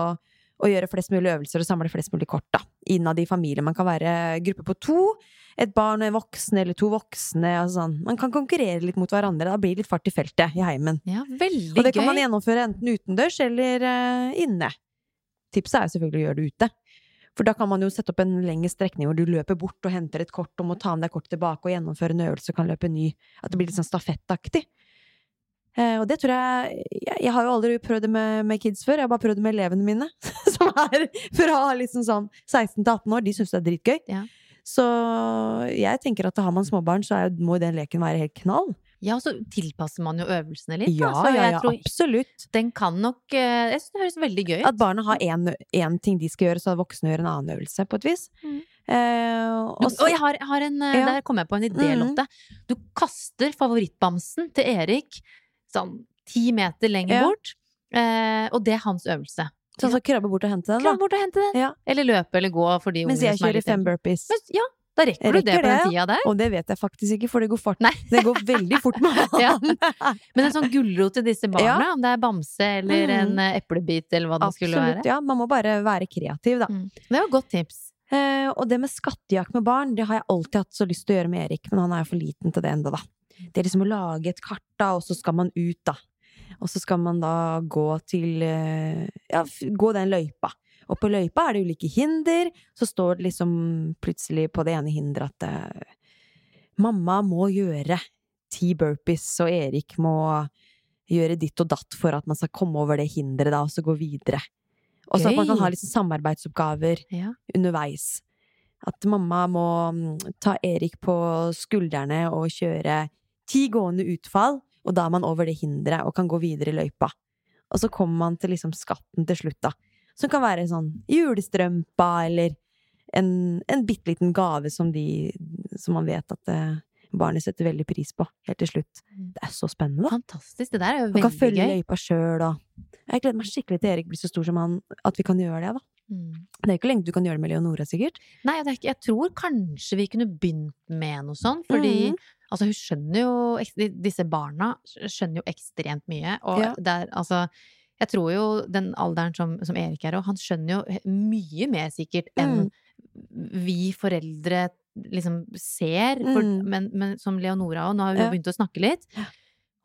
å gjøre flest mulig øvelser og samle flest mulig kort da, innad i familien. Man kan være gruppe på to, et barn og en voksen, eller to voksne. Altså sånn. Man kan konkurrere litt mot hverandre. Da blir det litt fart i feltet i heimen. Ja, Og det kan man gjennomføre enten utendørs eller uh, inne. Tipset er selvfølgelig å gjøre det ute. For da kan man jo sette opp en lengre strekning hvor du løper bort og henter et kort og må ta med deg kortet tilbake og gjennomføre en øvelse og kan løpe ny. At det blir litt sånn stafettaktig. Eh, og det tror jeg, jeg Jeg har jo aldri prøvd det med, med kids før, jeg har bare prøvd det med elevene mine. Som er fra liksom sånn 16 til 18 år. De syns det er dritgøy. Ja. Så jeg tenker at har man småbarn, så er, må den leken være helt knall. Ja, og så tilpasser man jo øvelsene litt. Ja, da, så ja, ja, tror absolutt. den kan nok eh, Jeg syns det høres veldig gøy ut. At barna har én ting de skal gjøre, så voksne gjør en annen øvelse, på et vis. Mm. Eh, Du, og jeg har, har en, eh, Ja. Der kom jeg på en idé, Mhm. Lotte. Du kaster favorittbamsen til Erik sånn ti meter lenger bort, eh, og det er hans øvelse. Så skal krabbe bort og hente den, Krabbe bort og hente den. Ja. Eller løpe eller gå for de Mens ungene jeg som er kjører litt fem burpees. Men, ja, da rekker rekker du det på den tida der. Og det vet jeg faktisk ikke, for det går fort. Nei. Det går veldig fort med han. Ja. Men en sånn gulrot til disse barna, Ja. om det er bamse eller mm. en eh, eplebit eller hva det skulle være. Absolutt, ja. Man må bare være kreativ, da. Mm. Det var et godt tips. Eh, og det med skattejakt med barn, det har jeg alltid hatt så lyst til å gjøre med Erik, men han er jo for liten til det ennå, da. Det er liksom å lage et kart, da, og så skal man ut, da. Og så skal man da gå til eh, Ja, gå den løypa. Og på løypa er det ulike hinder. Så står det liksom plutselig på det ene hinderet at uh, mamma må gjøre ti burpees, og Erik må gjøre ditt og datt for at man skal komme over det hinderet, da, og så gå videre. Og så at man kan ha liksom samarbeidsoppgaver Ja. underveis. At mamma må mm, ta Erik på skuldrene og kjøre ti gående utfall, og da er man over det hinderet og kan gå videre i løypa. Og så kommer man til liksom skatten til slutt, da. Som kan være sånn julestrømpa, eller en, en bitte liten gave som de Som man vet at eh, barnet setter veldig pris på, helt til slutt. Mm. Det er så spennende, da. Fantastisk. Det der er jo veldig gøy. Man kan følge løypa sjøl, og Jeg gleder meg skikkelig til Erik blir så stor som han, at vi kan gjøre det, da. Mm. Det er ikke lenge du kan gjøre det med Leonora, sikkert. Nei, det ikke, jeg tror kanskje vi kunne begynt med noe sånt, fordi Mhm. Altså, hun skjønner jo Disse barna skjønner jo ekstremt mye, og Ja. det er altså Jeg tror jo den alderen som, som Erik er, og han skjønner jo mye mer sikkert enn Mm. vi foreldre liksom ser, for, Mm. men, men som Leonora òg, nå har hun Ja. begynt å snakke litt.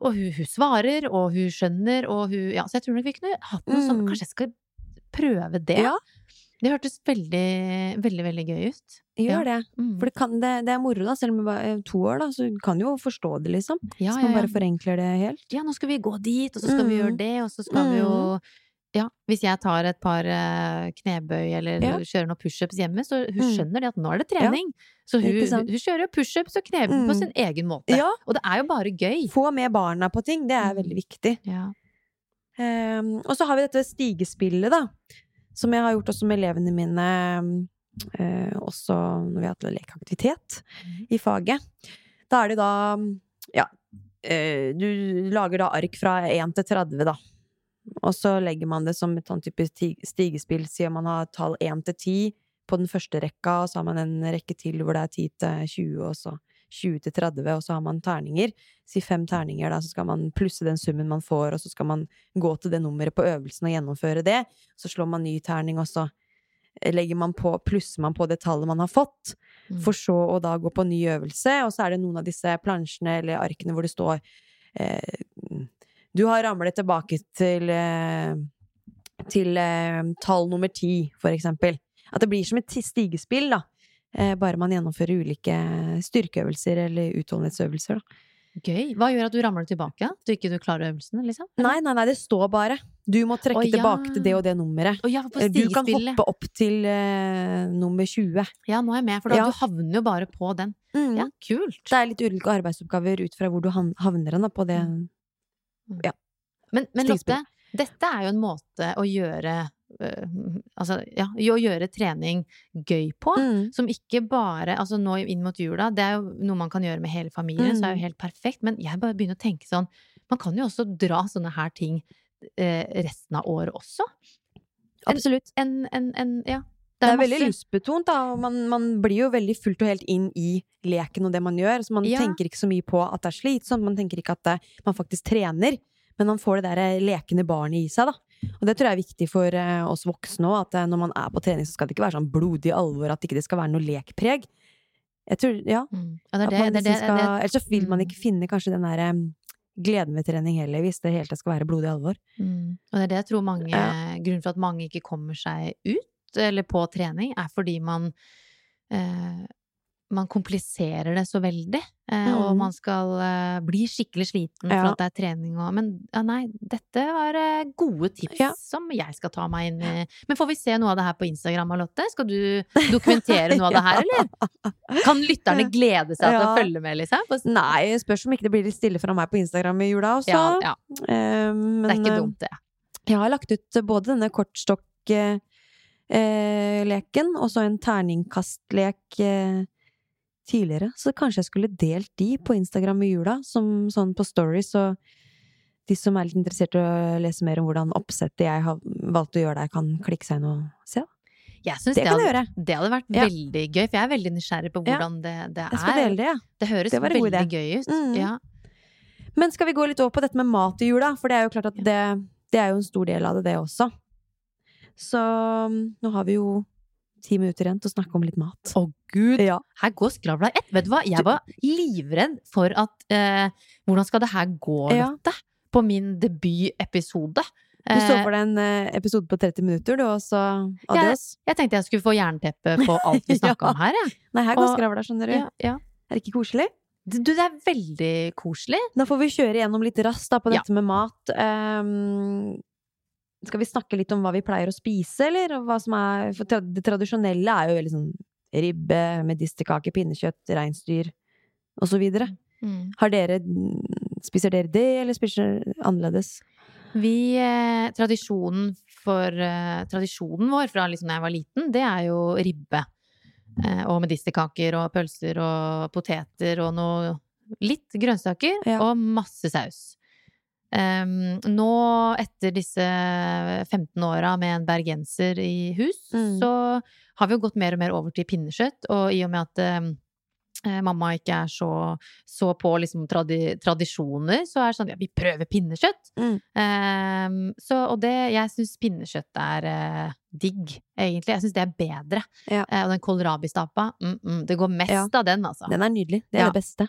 Og hun, hun svarer, og hun skjønner, og hun Ja, så jeg tror nok vi kunne hatt noe Mm. Kanskje jeg skal prøve det? Ja. Det hørtes veldig, veldig, veldig gøy ut. Gjør Ja. det. Mm. For det, kan, det, det er moro, da. Selv om vi er to år, da, så du kan jo forstå det, liksom. ja, Så man ja. bare forenkler det helt. ja, nå skal vi gå dit, og så skal vi Mm. gjøre det, og så skal vi jo Ja, hvis jeg tar et par eh, knebøy eller Ja. kjører noen pushups hjemme, så hun Mm. skjønner det at nå er det trening. Så hun, hun, kjører pushups og knebøy på Mm. sin egen måte. Ja. Og det er jo bare gøy. Få med barna på ting, det er Mm. veldig viktig. Ja. Ehm, og så har vi dette stigespillet, da. Som jeg har gjort også med elevene mine, eh, også når vi har hatt lekeaktivitet Mm. i faget. Da er det da Ja, eh, du lager da ark fra 1 til 30, da. Og så legger man det som et sånn type stigespill, siden man har tall 1 til 10 på den første rekka, og så har man en rekke til hvor det er 10 til 20, og så 20 til 30, og så har man terninger. Si fem terninger, da, så skal man plusse den summen man får, og så skal man gå til det nummeret på øvelsen og gjennomføre det. Så slår man ny terning, og så legger man på, plusser man på det tallet man har fått, Mm. for så å da gå på ny øvelse, og så er det noen av disse plansjene eller arkene hvor det står eh, Du har ramlet tilbake til eh, til eh, tall nummer ti, for eksempel. At det blir som et stigespill, da. Eh, bare man gjennomfører ulike styrkeøvelser eller utholdenhetsøvelser, da. Gøy. Hva gjør at du ramler tilbake? At du ikke du klarer øvelsen, liksom? Nei, nei, nei, det står bare. Du må trekke Å, ja. tilbake til det og det nummeret. Å ja, Eh, Du kan hoppe opp til uh, nummer 20. Ja, nå er jeg med, for da, Ja. du havner jo bare på den. Mm. Ja, kult. Det er litt ulike arbeidsoppgaver ut fra hvor du havner da, på det. Men, men Lotte, dette er jo en måte å gjøre Altså, ja, å gjøre trening gøy på. Mm. Som ikke bare Altså nå inn mot jula, det er jo noe man kan gjøre med hele familien, så er det jo helt perfekt. Men jeg bare begynner å tenke sånn Man kan jo også dra sånne her ting eh, resten av året også. Absolutt. En, en, en Ja. Det er veldig masse- lystbetont, da. Man, man blir jo veldig fullt og helt inn i leken og det man gjør. Så man Ja. tenker ikke så mye på at det er slitsomt, man tenker ikke at det, man faktisk trener. Men man får det der eh, lekende barnet i seg, da. Og det tror jeg er viktig for eh, oss voksne òg, at eh, når man er på trening, så skal det ikke være sånn blodig alvor, at ikke det skal være noe lekpreg. Jeg tror, ja. Mm. Ja, det er det, det, liksom skal, ellers så vil man mm. ikke finne kanskje den der eh, gleden ved trening heller, hvis det hele tatt skal være blodig alvor. Mm. Og det er det jeg tror mange Ja. Grunnen for at mange ikke kommer seg ut, eller på trening, er fordi man eh, man kompliserer det så veldig, Mm. og man skal eh, bli skikkelig sliten for Ja. at det er trening og Men ja, nei, dette var eh, gode tips Ja. som jeg skal ta meg inn i. Men får vi se noe av det her på Instagram, Alotte? Skal du dokumentere noe av det her, eller? Kan lytterne glede seg til å følge med, liksom? Nei, spørs om ikke det blir litt stille fra meg på Instagram i jula også. Ja, ja, Eh, men, det er ikke eh, dumt, det. Jeg har lagt ut både denne kortstokk-leken og så en terningkastlek eh, tidligere. Så kanskje jeg skulle delt de på Instagram i jula, som sånn på stories. og de som er litt interessert i å lese mer om hvordan oppsettet jeg har valgt å gjøre der, kan klikke seg inn og se. Jeg synes Det det, hadde, det hadde vært Ja. veldig gøy, for jeg er veldig nysgjerrig på Ja. hvordan det, er. Jeg skal dele det, ja. Det høres Det veldig idé. gøy ut. Mm. Ja. Men skal vi gå litt over på dette med mat i jula? For det er jo klart at det, det er jo en stor del av det, det også. Så nå har vi jo ti minutter igjen til å snakke om litt mat. Å gud, Ja. her går skravla ett. Vet du hva, jeg var livredd for at eh, Hvordan skal det her gå, Ja. På min debutepisode. Du så Eh, for deg en eh, episode på 30 minutter, du, og så adios. jeg tenkte jeg skulle få jernteppe på alt vi snakka Ja. om her, jeg. Nei, her går Og- skravla, skjønner du. Er det ikke koselig? Du, det er veldig koselig. Da får vi kjøre gjennom litt raskt på dette med mat. Ehm, skal vi snakke litt om hva vi pleier å spise, eller? Og hva som er, for det tradisjonelle er jo veldig sånn ribbe, medisterkake, pinnekjøtt, reinsdyr så videre. Har dere, spiser dere det, eller spiser dere annerledes? Vi, eh, tradisjonen for eh, Tradisjonen vår fra liksom da jeg var liten, det er jo ribbe. Eh, og medisterkaker og pølser og poteter og noe Litt grønnsaker Ja. og masse saus. Em, nå, etter disse 15 åra med en bergenser i hus, Mm. så har vi jo gått mer og mer over til pinnekjøtt. Og i og med at eh, mamma ikke er så, så på liksom tradi tradisjoner, så er det sånn ja, vi prøver pinnekjøtt. Mm. Um, så, og det, jeg syns pinnekjøtt er eh, digg, egentlig. Jeg syns det er bedre. Ja. Eh, og den kålrabistapa, mm, mm, det går mest Ja. av den, altså. Den er nydelig. Det er Ja. det beste.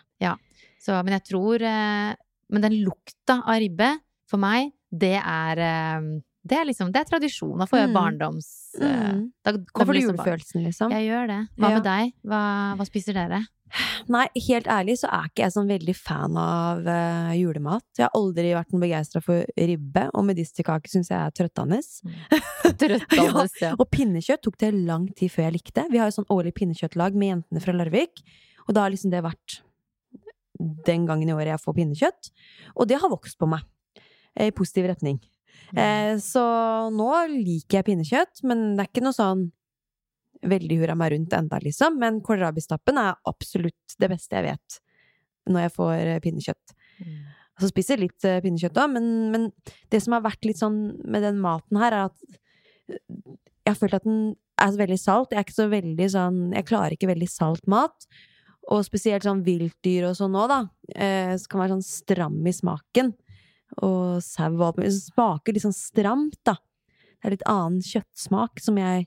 Så, men jeg tror eh, Men den lukta av ribbe, for meg, det er eh, Det er liksom, det er tradisjon. Da får jeg Mm. barndoms... eh, Mm. Da Da får du liksom julefølelsen, liksom. Jeg gjør det. Hva Ja. med deg? Hva, hva spiser dere? Nei, helt ærlig så er ikke jeg sånn veldig fan av uh, julemat. Jeg har aldri vært noe begeistra for ribbe, og medisterkake syns jeg er trøttende. Trøttende, ja. Og pinnekjøtt tok det lang tid før jeg likte. Vi har jo sånn årlig pinnekjøttlag med jentene fra Larvik, og da har liksom det vært den gangen i året jeg får pinnekjøtt. Og det har vokst på meg. eh, I positiv retning. Mm. Eh, så nå liker jeg pinnekjøtt, men det er ikke noe sånn veldig hurra meg rundt enda, liksom. Men kålrabistappen er absolutt det beste jeg vet når jeg får eh, pinnekjøtt. Mm. Så spiser litt eh, pinnekjøtt òg, men, men det som har vært litt sånn med den maten her, er at jeg har følt at den er veldig salt. Jeg er ikke så veldig sånn Jeg klarer ikke veldig salt mat. Og spesielt sånn viltdyr og sånn òg, da. Eh, som kan være sånn stram i smaken. Og sau og alt mulig. Så smaker litt sånn stramt, da. Det er litt annen kjøttsmak som jeg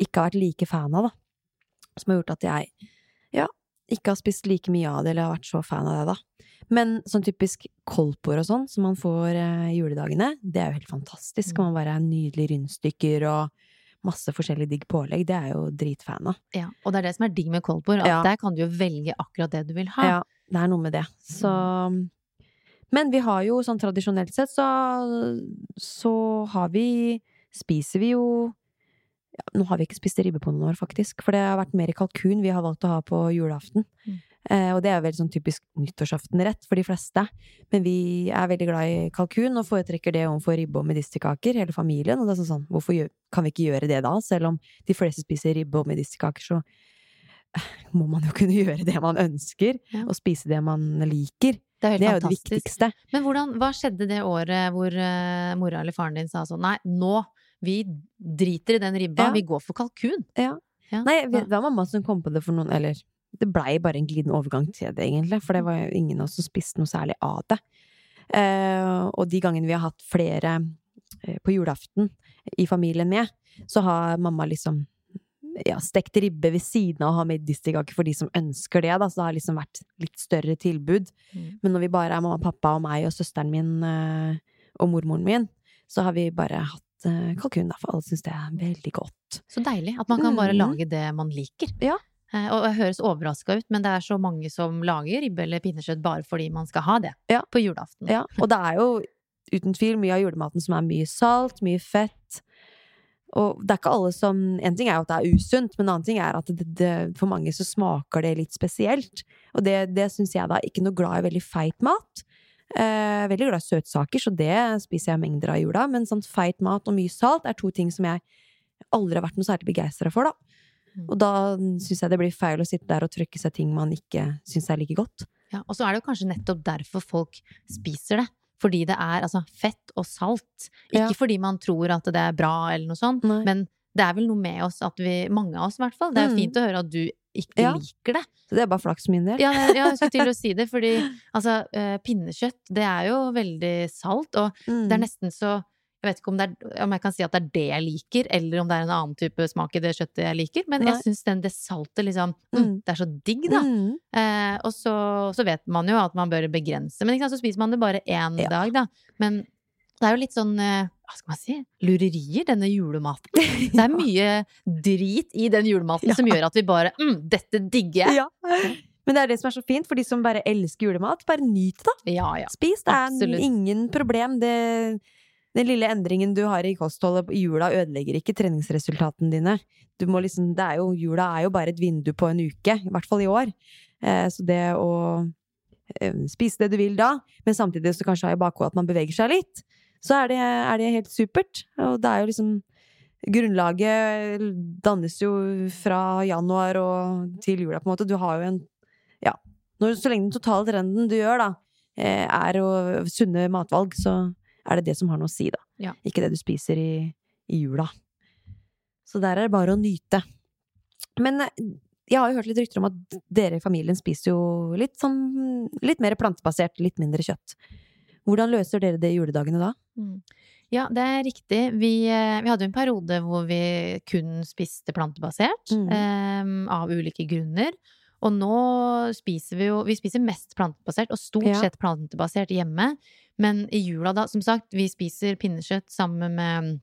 ikke har vært like fan av, da. Som har gjort at jeg, ja, ikke har spist like mye av det, eller har vært så fan av det, da. Men sånn typisk kolpor og sånn, som man får eh, i juledagene, det er jo helt fantastisk. Kan man være nydelige rundstykker og masse forskjellig digg pålegg. Det er jo dritfan av. Ja, og det er det som er digg med koldtbord, at Ja. der kan du jo velge akkurat det du vil ha. Ja, det er noe med det. Så Men vi har jo sånn tradisjonelt sett, så, så har vi Spiser vi jo ja, Nå har vi ikke spist ribbe på noen år, faktisk, for det har vært mer kalkun vi har valgt å ha på julaften. Mm. Eh, og det er vel sånn typisk nyttårsaftenrett for de fleste. Men vi er veldig glad i kalkun og foretrekker det overfor ribbe og medisterkaker, hele familien. Og det er sånn, sånn hvorfor kan vi ikke gjøre det da? Selv om de fleste spiser ribbe og medisterkaker, så eh, må man jo kunne gjøre det man ønsker, Ja. og spise det man liker. Det er, Det er jo det viktigste. Men hvordan, hva skjedde det året hvor uh, mora eller faren din sa sånn nei, nå, vi driter i den ribba, Ja. vi går for kalkun? Ja. Ja. Nei, det var mamma som kom på det for noen Eller det blei bare en glidende overgang til det, egentlig. For det var jo ingen av oss som spiste noe særlig av det. Eh, og de gangene vi har hatt flere eh, på julaften i familien med, så har mamma liksom ja, stekt ribbe ved siden av å ha medisterkake for de som ønsker det, da. Så det har liksom vært litt større tilbud. Mm. Men når vi bare er mamma, pappa og meg og søsteren min eh, og mormoren min, så har vi bare hatt kalkun, da, for alle syns det er veldig godt. Så deilig at man kan bare Mm. lage det man liker. Ja. Eh, Og det høres overraska ut, men det er så mange som lager ribbe eller pinnekjøtt bare fordi man skal ha det Ja. på julaften. Ja, og det er jo uten tvil mye av julematen som er mye salt, mye fett. Og det er ikke alle som En ting er jo at det er usunt, men en annen ting er at det, det, for mange så smaker det litt spesielt. Og det, det syns jeg da ikke noe glad i veldig feit mat. Eh, veldig glad i søtsaker, så det spiser jeg mengder av i jula. Men sånn feit mat og mye salt er to ting som jeg aldri har vært noe særlig begeistra for, da. Mm. Og da syns jeg det blir feil å sitte der og trykke seg ting man ikke syns er like godt. Ja, og så er det jo kanskje nettopp derfor folk spiser det. Fordi det er altså fett og salt. Ikke Ja. fordi man tror at det er bra eller noe sånt, Nei. men det er vel noe med oss at vi, mange av oss i hvert fall, det er jo Mm. fint å høre at du ikke Ja. liker det. Så det er bare flaks min del. Ja, ja, jeg skulle til å si det, fordi altså, eh, pinnekjøtt, det er jo veldig salt, og Mm. det er nesten så jeg vet ikke om, det er, om jeg kan si at det er det jeg liker, eller om det er en annen type smak i det kjøttet jeg liker, men Nei. jeg syns det saltet liksom mm, Mm. Det er så digg, da. Mm. Eh, og så, så vet man jo at man bør begrense, men sant, så spiser man det bare én Ja. dag, da. Men det er jo litt sånn eh, hva skal man si, lurerier, denne julematen. Det er mye drit i den julematen Ja. som gjør at vi bare mm, dette digger jeg. Ja. Men det er det som er så fint for de som bare elsker julemat. Bare nyt det, da. Ja, ja. Spis. Det er Absolutt. ingen problem. Det, den lille endringen du har i kostholdet i jula, ødelegger ikke treningsresultatene dine. Du må liksom, det er jo, jula er jo bare et vindu på en uke, i hvert fall i år. Eh, så det å eh, spise det du vil da, men samtidig så kanskje ha i bakhodet at man beveger seg litt, så er det, er det helt supert. Og det er jo liksom Grunnlaget dannes jo fra januar og til jula, på en måte. Du har jo en Ja. Når, så lenge den totale trenden du gjør, da, eh, er å sunne matvalg, så er det det som har noe å si, da. Ja. Ikke det du spiser i, i jula. Så der er det bare å nyte. Men eh, jeg har jo hørt litt rykter om at dere i familien spiser jo litt sånn Litt mer plantebasert, litt mindre kjøtt. Hvordan løser dere det i juledagene da? Mm. Ja, det er riktig. Vi, eh, vi hadde en periode hvor vi kun spiste plantebasert, Mm. eh, av ulike grunner. Og nå spiser vi jo Vi spiser mest plantebasert, og stort sett plantebasert hjemme. Men i jula, da, som sagt, vi spiser pinnekjøtt sammen med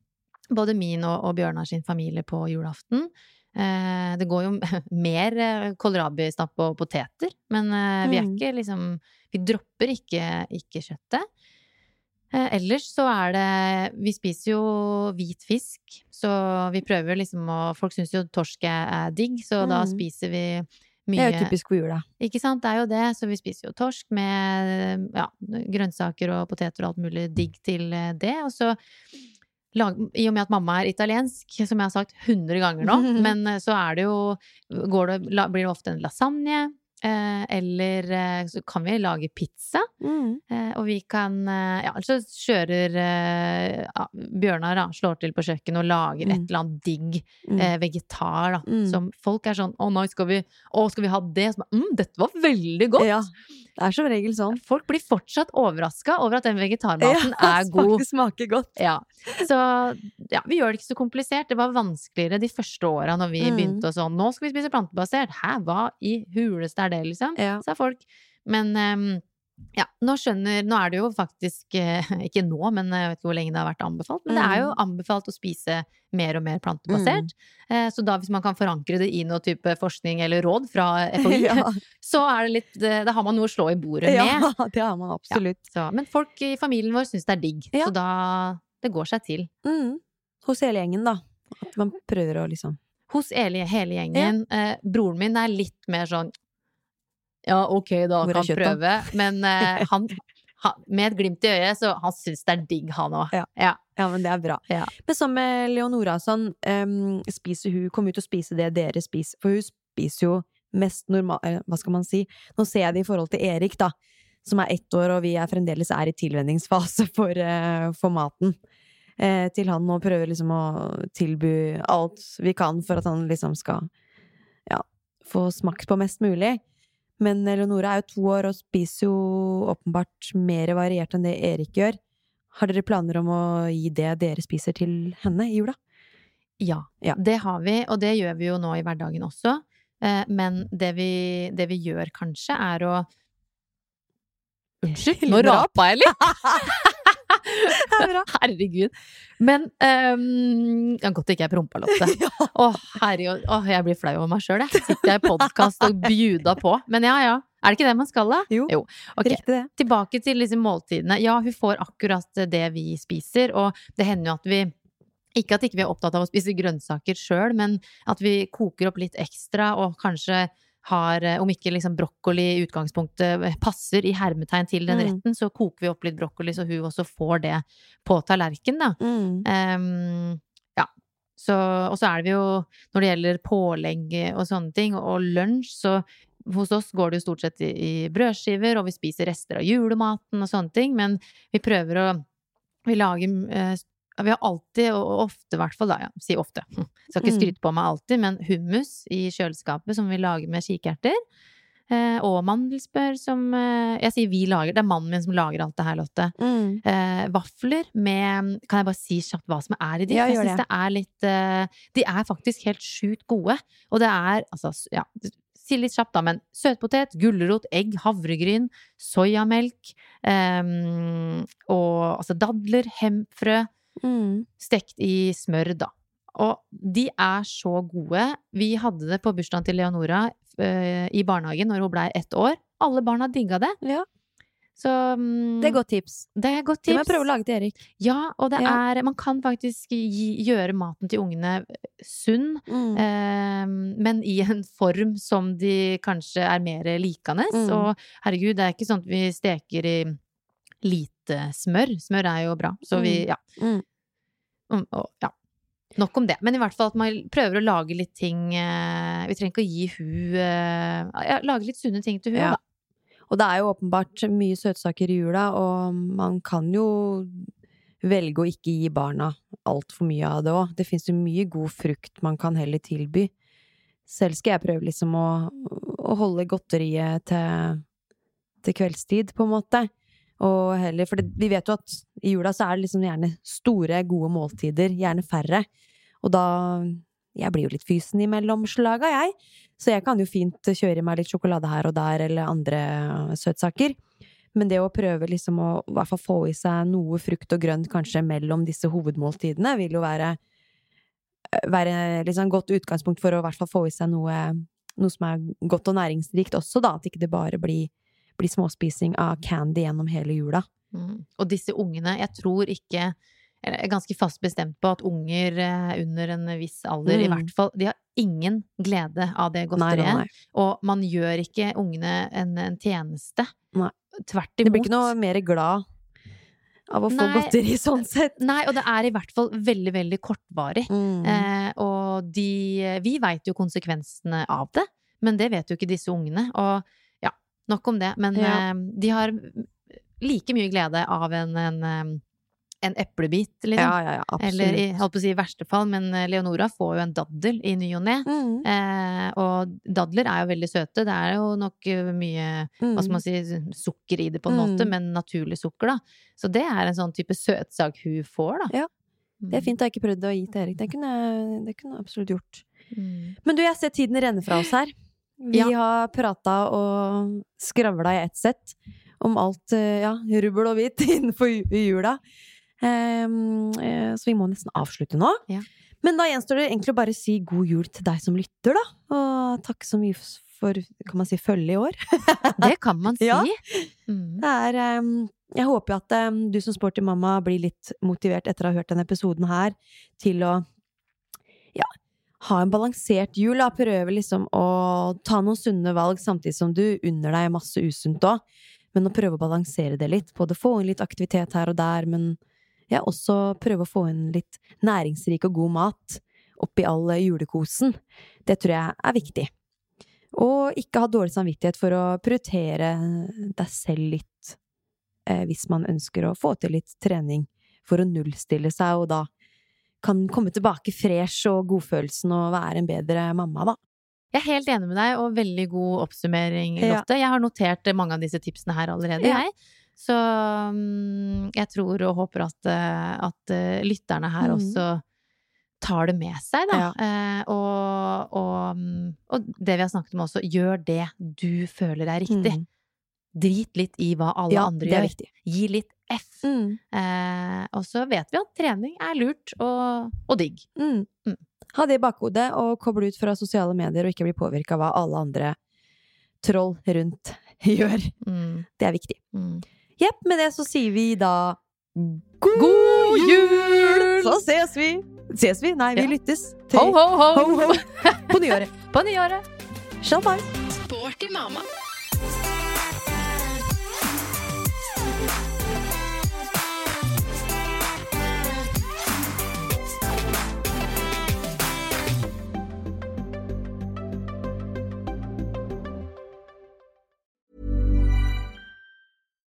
både min og, og Bjørnar sin familie på julaften. Eh, det går jo mer eh, kålrabistapp og poteter, men eh, vi er Mm. ikke liksom Vi dropper ikke, ikke kjøttet. Eh, ellers så er det Vi spiser jo hvit fisk, så vi prøver liksom å Folk syns jo torsk er, digg, så da Mm. spiser vi Det mye er jo typisk for jula. Ikke sant, det er jo det. Så vi spiser jo torsk med ja, grønnsaker og poteter og alt mulig digg til eh, det. Og så I og med at mamma er italiensk, som jeg har sagt hundre ganger nå, men eh, så er det jo går det, Blir det ofte en lasagne. Eh, eller eh, så kan vi lage pizza. Mm. Eh, og vi kan Ja, så kjører ja, Bjørnar da, slår til på kjøkkenet og lager et Mm. eller annet digg Mm. eh, vegetar, da. Mm. Som folk er sånn 'Å nei, skal vi, å, skal vi ha det?' Så, bare, mm, 'Dette var veldig godt'. Ja, det er som regel sånn. Folk blir fortsatt overraska over at den vegetarmaten Ja, er god. Faktisk smaker godt. Ja. Så ja, vi gjør det ikke så komplisert. Det var vanskeligere de første åra når vi Mm. begynte å sånn 'Nå skal vi spise plantebasert'. Hæ, hva i huleste er det, liksom? Ja. Sa folk. Men ehm, ja, nå skjønner Nå er det jo faktisk eh, Ikke nå, men jeg vet ikke hvor lenge det har vært anbefalt. Men det er jo Mm. anbefalt å spise mer og mer plantebasert. Mm. Så da hvis man kan forankre det i noe type forskning eller råd fra FHI, Ja, så er det litt eh, Da har man noe å slå i bordet med. ja, det har man absolutt. Så, men folk i familien vår syns det er digg, Ja. så da Det går seg til. Mm. Hos hele gjengen, da. At man prøver å liksom Hos hele, hele gjengen. Eh, broren min er litt mer sånn Ja, ok, da Hvor kan han prøve. Men uh, han, han Med et glimt i øyet, så han syns det er digg, han òg. Ja. Ja. Ja, men det er bra. Ja. Men som med Leonora sånn, um, spiser hun Kom ut og spise det dere spiser? For hun spiser jo mest normal... Hva skal man si? Nå ser jeg det i forhold til Erik, da. Som er ett år, og vi er fremdeles er i tilvenningsfase for, uh, for maten. Eh, til han og prøver liksom å tilby alt vi kan for at han liksom skal ja, få smakt på mest mulig. Men Eleonora er jo to år og spiser jo åpenbart mer variert enn det Erik gjør. Har dere planer om å gi det dere spiser til henne i jula? ja. Ja. Det har vi, og det gjør vi jo nå i hverdagen også. Eh, men det vi, det vi gjør kanskje, er å Unnskyld, nå rapa jeg litt! Det er bra. Herregud. Men um, ja, Godt ikke jeg prompa, Lotte. Å, herregud. Å, jeg blir flau over meg sjøl, jeg. Sitter jeg i podkast og bjuda på. Men ja, ja. Er det ikke det man skal, da? Jo, Ok, Riktig det. Tilbake til disse måltidene. Ja, hun får akkurat det vi spiser, og det hender jo at vi ikke at ikke vi er opptatt av å spise grønnsaker sjøl, men at vi koker opp litt ekstra og kanskje har, eh, om ikke liksom brokkoli i utgangspunktet passer i hermetegn til den Mm. retten, så koker vi opp litt brokkoli så hun også får det på tallerken, da. Mm. Um, ja. Så, og så er det jo, når det gjelder pålegg og sånne ting, og lunsj, så hos oss går det jo stort sett i, i brødskiver, og vi spiser rester av julematen og sånne ting, men vi prøver å Vi lager eh, Vi har alltid, og ofte i hvert fall, da, ja, si ofte, skal ikke Mm. skryte på meg alltid, men hummus i kjøleskapet som vi lager med kikerter. Eh, og mandelsbør som eh, Jeg sier vi lager, det er mannen min som lager alt det her, Lotte Mm. eh, vafler med Kan jeg bare si kjapt hva som er i de? Ja, jeg syns det er litt eh, De er faktisk helt sjukt gode. Og det er altså Ja, si litt kjapt, da, men søtpotet, gulrot, egg, havregryn, soyamelk ehm, og altså dadler, hempfrø, Mm. stekt i smør, da. Og de er så gode. Vi hadde det på bursdagen til Leonora eh, i barnehagen når hun blei ett år. Alle barna digga det. Ja, Så um, det er godt tips. det er godt tips. Det må jeg prøve å lage til Erik. Ja, og det Ja. er Man kan faktisk gi, gjøre maten til ungene sunn, Mm. eh, men i en form som de kanskje er mer likende. Mm. Og herregud, det er ikke sånn at vi steker i lite smør. Smør er jo bra, så vi Ja. Mm. Mm, og, ja. Nok om det. Men i hvert fall at man prøver å lage litt ting eh, Vi trenger ikke å gi hun eh, ja, Lage litt sunne ting til hun, Ja. da. Og det er jo åpenbart mye søtsaker i jula, og man kan jo velge å ikke gi barna altfor mye av det òg. Det fins jo mye god frukt man kan heller tilby. Selv skal jeg prøve liksom å, å holde godteriet til, til kveldstid, på en måte. Og heller, for det, vi vet jo at i jula så er det liksom gjerne store, gode måltider, gjerne færre. Og da Jeg blir jo litt fysen imellom slaga, jeg. Så jeg kan jo fint kjøre i meg litt sjokolade her og der, eller andre søtsaker. Men det å prøve liksom å hvert fall få i seg noe frukt og grønt kanskje mellom disse hovedmåltidene, vil jo være, være liksom godt utgangspunkt for å hvert fall få i seg noe, noe som er godt og næringsrikt også, da. At ikke det bare blir, blir småspising av candy gjennom hele jula. Mm. Og disse ungene, jeg tror ikke Jeg er ganske fast bestemt på at unger eh, under en viss alder, i Mm. hvert fall, de har ingen glede av det godteriet. Og man gjør ikke ungene en, en tjeneste. Nei. Tvert Det blir ikke noe mer glad av å få Nei. godteri sånn sett. Nei, og det er i hvert fall veldig, veldig kortvarig. Mm. Eh, og de Vi veit jo konsekvensene av det, men det vet jo ikke disse ungene. Og nok om det. Men Ja. eh, de har like mye glede av en, en, eh, en eplebit, liksom. ja, ja, ja. Eller i, holdt på å si i verste fall, men eh, Leonora får jo en daddel i ny og ne. mm. Eh, og dadler er jo veldig søte. Det er jo nok mye mye hva skal man si, sukker i det på en Mm. måte, men naturlig sukker, da. Så det er en sånn type søtsak hun får, da. Ja, Det er fint. Jeg ikke prøvd å gi til Erik. Det kunne jeg det kunne jeg absolutt gjort. Mm. Men du, jeg ser tiden renne fra oss her. Vi Ja. har prata og skravla i ett sett om alt, eh, ja, rubbel og hvitt innenfor jula. Eh, så vi må nesten avslutte nå. Ja. Men da gjenstår det egentlig å bare si god jul til deg som lytter, da. Og takk så mye for, kan man si, følge i år. Det kan man si. Ja. Mm. Det er um, Jeg håper jo at um, du som sporty mamma blir litt motivert etter å ha hørt denne episoden her, til å ja, ha en balansert jul. Da. Prøve liksom å ta noen sunne valg samtidig som du unner deg masse usunt òg. Men å prøve å balansere det litt. Både få inn litt aktivitet her og der, men ja, også prøve å få inn litt næringsrik og god mat oppi all julekosen. Det tror jeg er viktig. Og ikke ha dårlig samvittighet for å prioritere deg selv litt, eh, hvis man ønsker å få til litt trening for å nullstille seg, og da kan komme tilbake fresh og godfølelsen og være en bedre mamma, da. Jeg er helt enig med deg, og veldig god oppsummering, Ja. Lotte. Jeg har notert mange av disse tipsene her allerede, Ja. jeg. Så mm, jeg tror og håper at, eh, at eh, lytterne her mm. også tar det med seg, da. Ja. Eh, og, og, mm, og det vi har snakket om også, gjør det du føler er riktig. Mm. Drit litt i hva alle Ja, andre gjør. viktig. Gi litt F. Mm. Eh, og så vet vi at trening er lurt og, og digg. Mm. Mm. Ha det i bakhodet, og koble ut fra sosiale medier og ikke bli påvirka av hva alle andre troll rundt gjør. Mm. Det er viktig. Mm. Jepp, med det så sier vi da God, God jul! Så ses vi! Ses vi? Nei, vi Ja. lyttes. Ho, ho, ho! Ho, ho. På nyåret. På nyåret! Shalabais! Sporty mamma.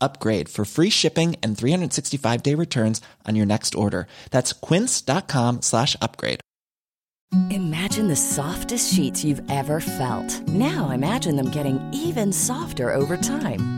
upgrade for free shipping and 365 day returns on your next order. That's quince.com slash upgrade. Imagine the softest sheets you've ever felt. Now imagine them getting even softer over time.